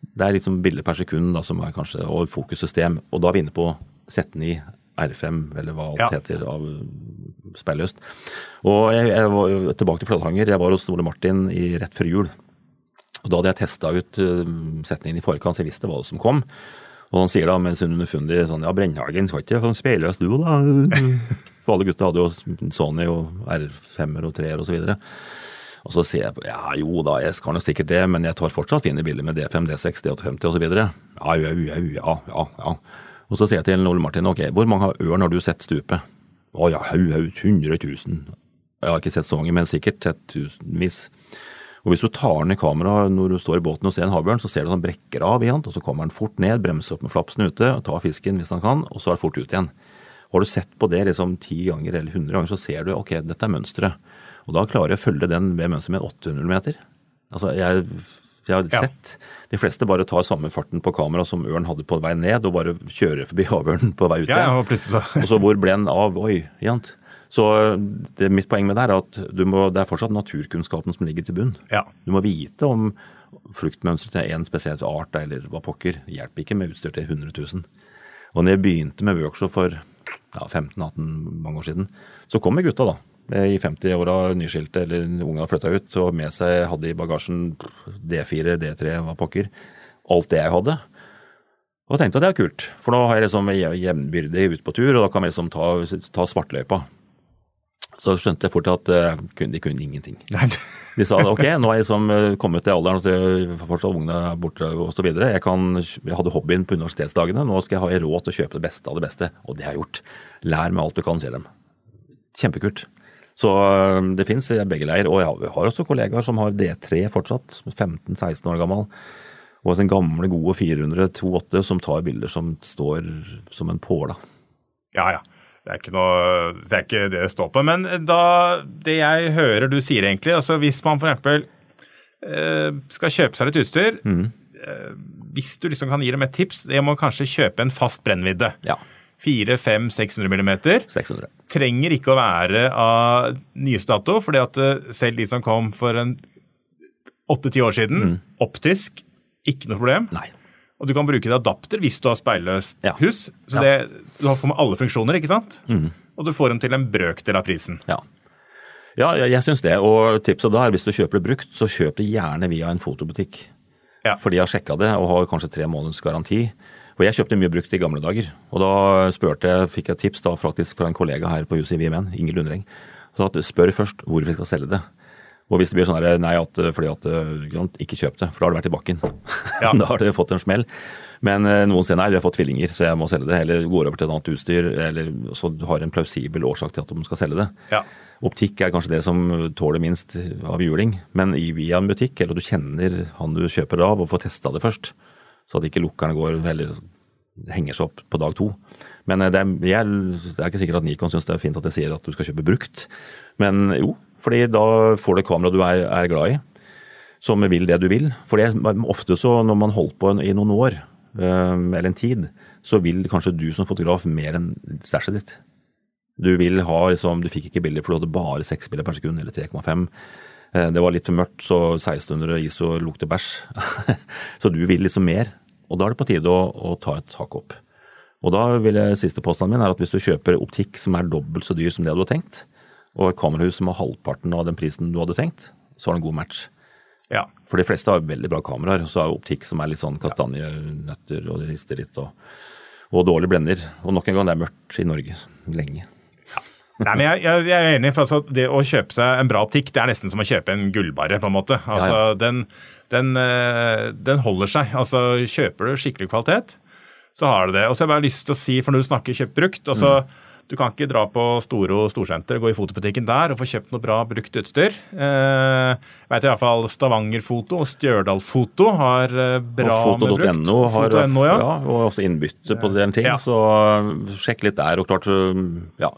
Det er liksom bilde per sekund da, som er kanskje, og fokussystem. Og da er vi inne på Z9, R5, eller hva alt Ja. heter av speilløst. Og jeg, jeg var tilbake til Flatanger. Jeg var hos Ole Martin i, rett før jul. Og Da hadde jeg testa ut uh, setningen i forkant, så jeg visste hva som kom. Og han sier da med sin underfundig sånn Ja, Brennhagen skal ikke få speilløs du, da? For alle gutta hadde jo Sony og R5-er og 3-er og så videre. Og så sier jeg på, ja jo da, jeg skal nok sikkert det, men jeg tar fortsatt fine bilder med D5, D6, D850 osv. Ja, ja, ja, ja, ja, ja. Og så sier jeg til Ole Martin ok, hvor mange ørn har du sett stupe? Å ja, haug, haug, 100 000. Jeg har ikke sett så mange, men sikkert sett tusenvis. Og Hvis du tar ned kameraet når du står i båten og ser en havørn, så ser du at han brekker av igjen, og så kommer han fort ned, bremser opp med flapsen ute, og tar fisken hvis han kan, og så er det fort ut igjen. Har du sett på det liksom ti ganger eller 100 ganger, så ser du ok, dette er mønsteret. Og da klarer jeg å følge den ved mønsteret med 800 meter. Altså, jeg, jeg har Ja. sett de fleste bare tar samme farten på kamera som ørn hadde på vei ned, og bare kjører forbi havørnen på vei ut igjen. ja, og så Og så hvor ble den av? Oi, jant. Så det, mitt poeng med det er at du må, det er fortsatt naturkunnskapen som ligger til bunn. Ja. Du må vite om fluktmønsteret til en spesiell art eller hva pokker. Det hjelper ikke med utstyr til 100 000. Og når jeg begynte med workshop for ja, 15-18 mange år siden, så kom gutta da. I 50-åra nyskilte eller unga flytta ut og med seg hadde i bagasjen D4, D3, hva pokker. Alt det jeg hadde. Og tenkte at det er kult, for da har jeg liksom jevnbyrdig ut på tur, og da kan vi liksom ta, ta svartløypa. Så skjønte jeg fort at eh, de kunne ingenting. De sa ok, nå er jeg liksom kommet til alderen at jeg fortsatt er borte osv. Jeg, kan- jeg hadde hobbyen på universitetsdagene, nå skal jeg ha råd til å kjøpe det beste av det beste. Og det har jeg gjort. Lær meg alt du kan, sier dem. Kjempekult. Så eh, det fins i begge leir. Og jeg har- vi har også kollegaer som har D3 fortsatt, 15-16 år gammel. Og den gamle, gode 400-28 som tar bilder som står som en påle. Ja, ja. Det er ikke noe Det er ikke det det står på. Men da Det jeg hører du sier, egentlig altså Hvis man f.eks. Eh, skal kjøpe seg litt utstyr eh, Hvis du liksom kan gi dem et tips, det må kanskje kjøpe en fast brennvidde. Ja. 400-500-600 millimeter. 600. Trenger ikke å være av nyeste dato, fordi at eh, selv de som kom for en åtte-ti år siden, optisk, ikke noe problem. Nei. Og du kan bruke en adapter hvis du har speilløst Ja. hus. Så det, du får med alle funksjoner, ikke sant? Og du får dem til en brøkdel av prisen. Ja. Ja, jeg, jeg syns det. Og tipset da er hvis du kjøper det brukt, så kjøp det gjerne via en fotobutikk. Ja. Fordi jeg har sjekka det og har kanskje tre måneders garanti. Og jeg kjøpte mye brukt i gamle dager. Og da spurte jeg, fikk jeg tips da faktisk fra en kollega her på huset i Inger Lundreng. Så at spør først hvorfor vi skal selge det. Og hvis det blir sånn her, nei, at, fordi at ikke sant, ikke kjøp det, for da har det vært i bakken. Ja. da har det fått en smell. Men eh, noen sier nei, de har fått tvillinger, så jeg må selge det. Eller går over til et annet utstyr, eller så du har en plausibel årsak til at de skal selge det. Ja. Optikk er kanskje det som tåler minst av juling, men via en butikk, eller du kjenner han du kjøper av, og får testa det først, så at ikke lukkerne går eller henger seg opp på dag to. Men eh, det er, jeg, det er ikke sikkert at Nikon syns det er fint at jeg sier at du skal kjøpe brukt, men jo, fordi da får du kamera du er, er glad i, som vil det du vil. For det er ofte så når man holder på i noen år, eh, eller en tid, så vil kanskje du som fotograf mer enn stæsjet ditt. Du vil ha liksom, du fikk ikke bilder for du hadde bare seks bilder per sekund, eller 3,5. Eh, Det var litt for mørkt, så 1600 ISO lukter bæsj. så du vil liksom mer. Og da er det på tide å, å ta et hakk opp. Og da vil jeg, Siste påstanden min er at hvis du kjøper optikk som er dobbelt så dyr som det du har tenkt, og et kamerahus som har halvparten av den prisen du hadde tenkt, så har du en god match. ja. For de fleste har veldig bra kameraer, så er optikk som er litt sånn kastanjenøtter og det rister litt, og, og dårlig blender. Og nok en gang, det er mørkt i Norge lenge. Nei, men jeg, jeg, jeg er enig, for altså, det å kjøpe seg en bra optikk, det er nesten som å kjøpe en gullbarre, på en måte. Altså, Ja, Den, den, eh, den holder seg. Altså, kjøper du skikkelig kvalitet, så har du det. Og så har jeg bare lyst til å si, for når du snakker kjøpt brukt, altså, du kan ikke dra på Storo storsenter, gå i fotobutikken der og få kjøpt noe bra brukt utstyr. Eh, jeg vet i hvert fall Stavanger-foto og Stjørdal-foto har eh, bra med brukt. Foto.no har Foto.no, ja. ja, og også innbytte på den ting, Ja. så sjekk litt der. Og klart, ja,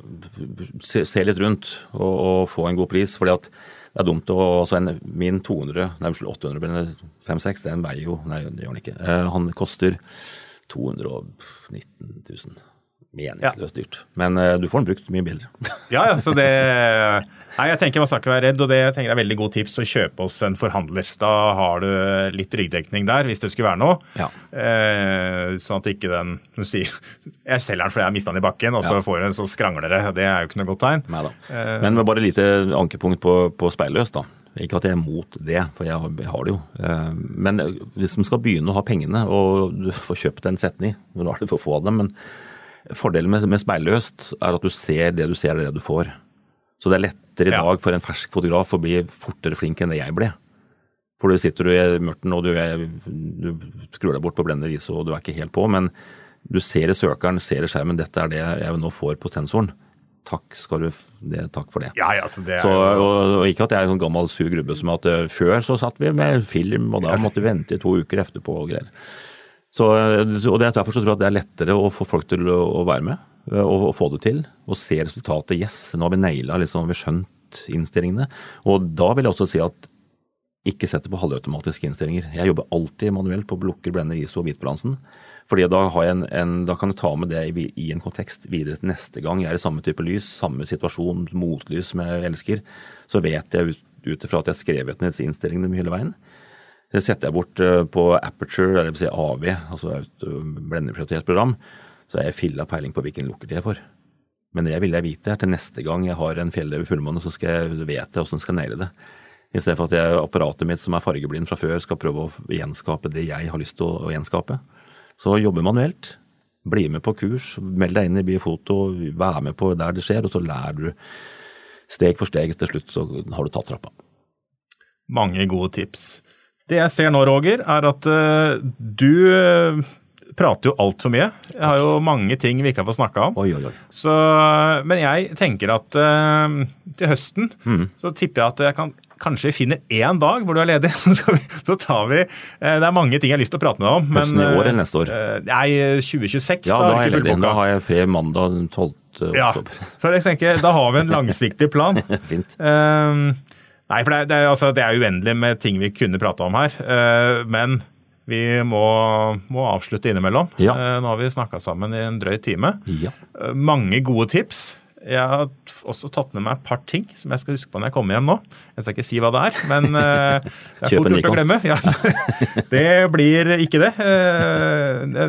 se, se litt rundt og, og få en god pris. fordi at det er dumt å altså en, Min 200, nei unnskyld 800 eller 5-6, den veier jo Nei, det gjør den ikke. Eh, han koster 219 000. Meningsløst dyrt. Men uh, du får den brukt mye billigere. Ja, ja, så det Nei, jeg tenker man skal ikke være redd, og det tenker jeg er veldig god tips å kjøpe hos en forhandler. Da har du litt ryggdekning der, hvis det skulle være noe. Ja. Eh, sånn at ikke den Du sier Jeg selger den fordi jeg har mista den i bakken, og så Ja. får du en så skrangler det. Det er jo ikke noe godt tegn. Neida. Eh. Men med bare lite ankepunkt på, på speilløs, da. Ikke at jeg er mot det, for jeg har, jeg har det jo. Eh, Men hvis man skal begynne å ha pengene, og du får kjøpt en setning, nå er det for få av dem, men fordelen med, med speilløst er at du ser det du ser, er det du får. Så det er lettere i dag for en fersk fotograf å bli fortere flink enn det jeg ble. For du sitter du i mørten og du, er, du skrur deg bort på blender ISO og du er ikke helt på, men Du ser i søkeren, ser i skjermen, dette er det jeg nå får på sensoren. Takk, skal du, det, takk for det. Ja, ja, så det er Så, og, og ikke at jeg er en sånn gammel sur grubbe som at eh, før så satt vi med film, og da måtte vi vente i to uker etterpå og greier. Så, eh, og det er Derfor så tror jeg at det er lettere å få folk til å, være med eh, og, og få det til. Og se resultatet. Yes, nå har vi naila, liksom, vi skjønt innstillingene. Og da vil jeg også si at ikke sett det på halvautomatiske innstillinger. Jeg jobber alltid manuelt på lukker, blender, ISO og hvitbalansen. Fordi da, en, en, da kan jeg ta med det i, i en kontekst videre til neste gang jeg er i samme type lys, samme situasjon, motlys som jeg elsker. Så vet jeg ut, ut ifra at jeg har skrevet ned disse innstillingene hele veien. Det setter jeg bort eh, på Aperture, eller Si AV, altså blendeprioritetsprogram, så er jeg filla peiling på hvilken lukker de er for. Men det vil jeg vite til neste gang jeg har en fjellrev i fullmåne, så skal jeg vet jeg hvordan jeg skal naile det. I stedet for at jeg, apparatet mitt som er fargeblind fra før skal prøve å gjenskape det jeg har lyst til å, å gjenskape. Så jobbe manuelt. Bli med på kurs, meld deg inn i Biofoto, vær med på der det skjer, og så lærer du steg for steg. Til slutt så har du tatt trappa. mange gode tips. Det jeg ser nå, Roger, er at uh, du eh, prater jo altfor mye. Jeg har jo mange ting vi ikke har fått snakka om. Oi, oi, oi. Så, men jeg tenker at uh, til høsten Mm. så tipper jeg at jeg kan kanskje finner én dag hvor du er ledig. Så, så tar vi eh, Det er mange ting jeg har lyst til å prate med deg om. Høsten i år eh, eller neste år? eh, Nei, 2026. Ja, da, da er jeg ledig. Da har jeg fred mandag den 12. Ja, oktober. så jeg tenker, da har vi en langsiktig plan. Fint. Ehm, nei, for det er, det, altså, det er uendelig med ting vi kunne prate om her. Uh, men vi må, må avslutte innimellom. Ja. Uh, nå har vi snakka sammen i en drøy time. Ja. Uh, mange gode tips. Jeg har også tatt med meg et par ting som jeg skal huske på når jeg kommer hjem nå. Jeg skal ikke si hva det er, men det er fort gjort å glemme. Ja, det blir ikke det.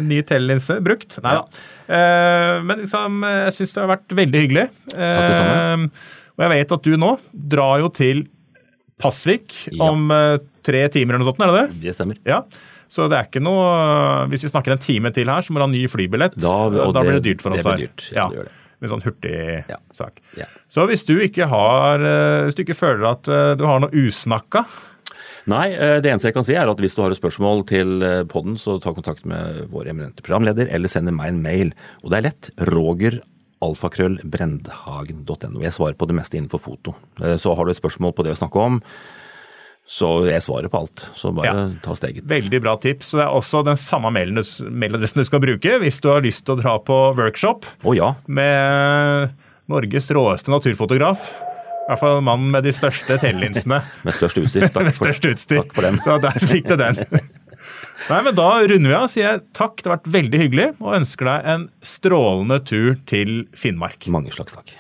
Ny telelinse brukt. Nei da. Men liksom, jeg syns det har vært veldig hyggelig. Takk det samme. Og jeg vet at du nå drar jo til Pasvik Ja. om eh, tre timer eller noe sånt, er det det? Det stemmer. Ja. Så det er ikke noe Hvis vi snakker en time til her, så må du ha ny flybillett. Da- og da blir det dyrt for oss her. dyrt. Ja, gjør sånn hurtig Ja. sak. Ja. Så hvis du ikke har eh, Hvis du ikke føler at eh, du har noe usnakka Nei, eh, det eneste jeg kan si er at hvis du har et spørsmål til eh, podden, så ta kontakt med vår eminente programleder, eller send meg en mail. Og det er lett. Roger alfakrøll brendhagen.no. Jeg svarer på det meste innenfor foto. Eh, Så har du et spørsmål på det å snakke om, så jeg svarer på alt. Så bare Ja. ta steget. Veldig bra tips. Det er også den samme mailadressen du skal bruke hvis du har lyst til å dra på workshop oh, ja. med Norges råeste naturfotograf. I hvert fall mannen med de største telelinsene. Med størst utstyr. Takk med for, størst utstyr. takk for den. Så der fikk du den. Nei, men Da runder vi av. Sier jeg takk, det har vært veldig hyggelig, og ønsker deg en strålende tur til Finnmark. Mange slags takk.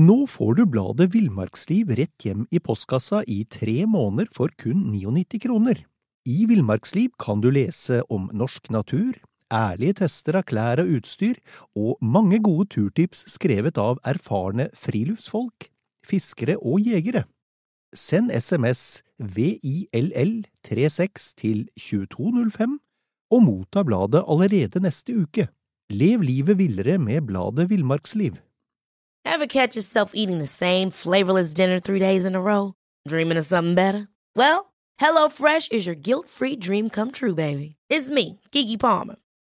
Nå får du bladet Villmarksliv rett hjem i postkassa i tre måneder for kun 99 kroner. I Villmarksliv kan du lese om norsk natur, ærlige tester av klær og utstyr, og mange gode turtips skrevet av erfarne friluftsfolk, fiskere og jegere. Send SMS VILL36 til 2205 og motta bladet allerede neste uke. Lev livet villere med bladet Villmarksliv. Ever catch yourself eating the same flavorless dinner three days in a row? Dreaming of something better? Well, HelloFresh is your guilt-free dream come true, baby. It's me, Kiki Palmer.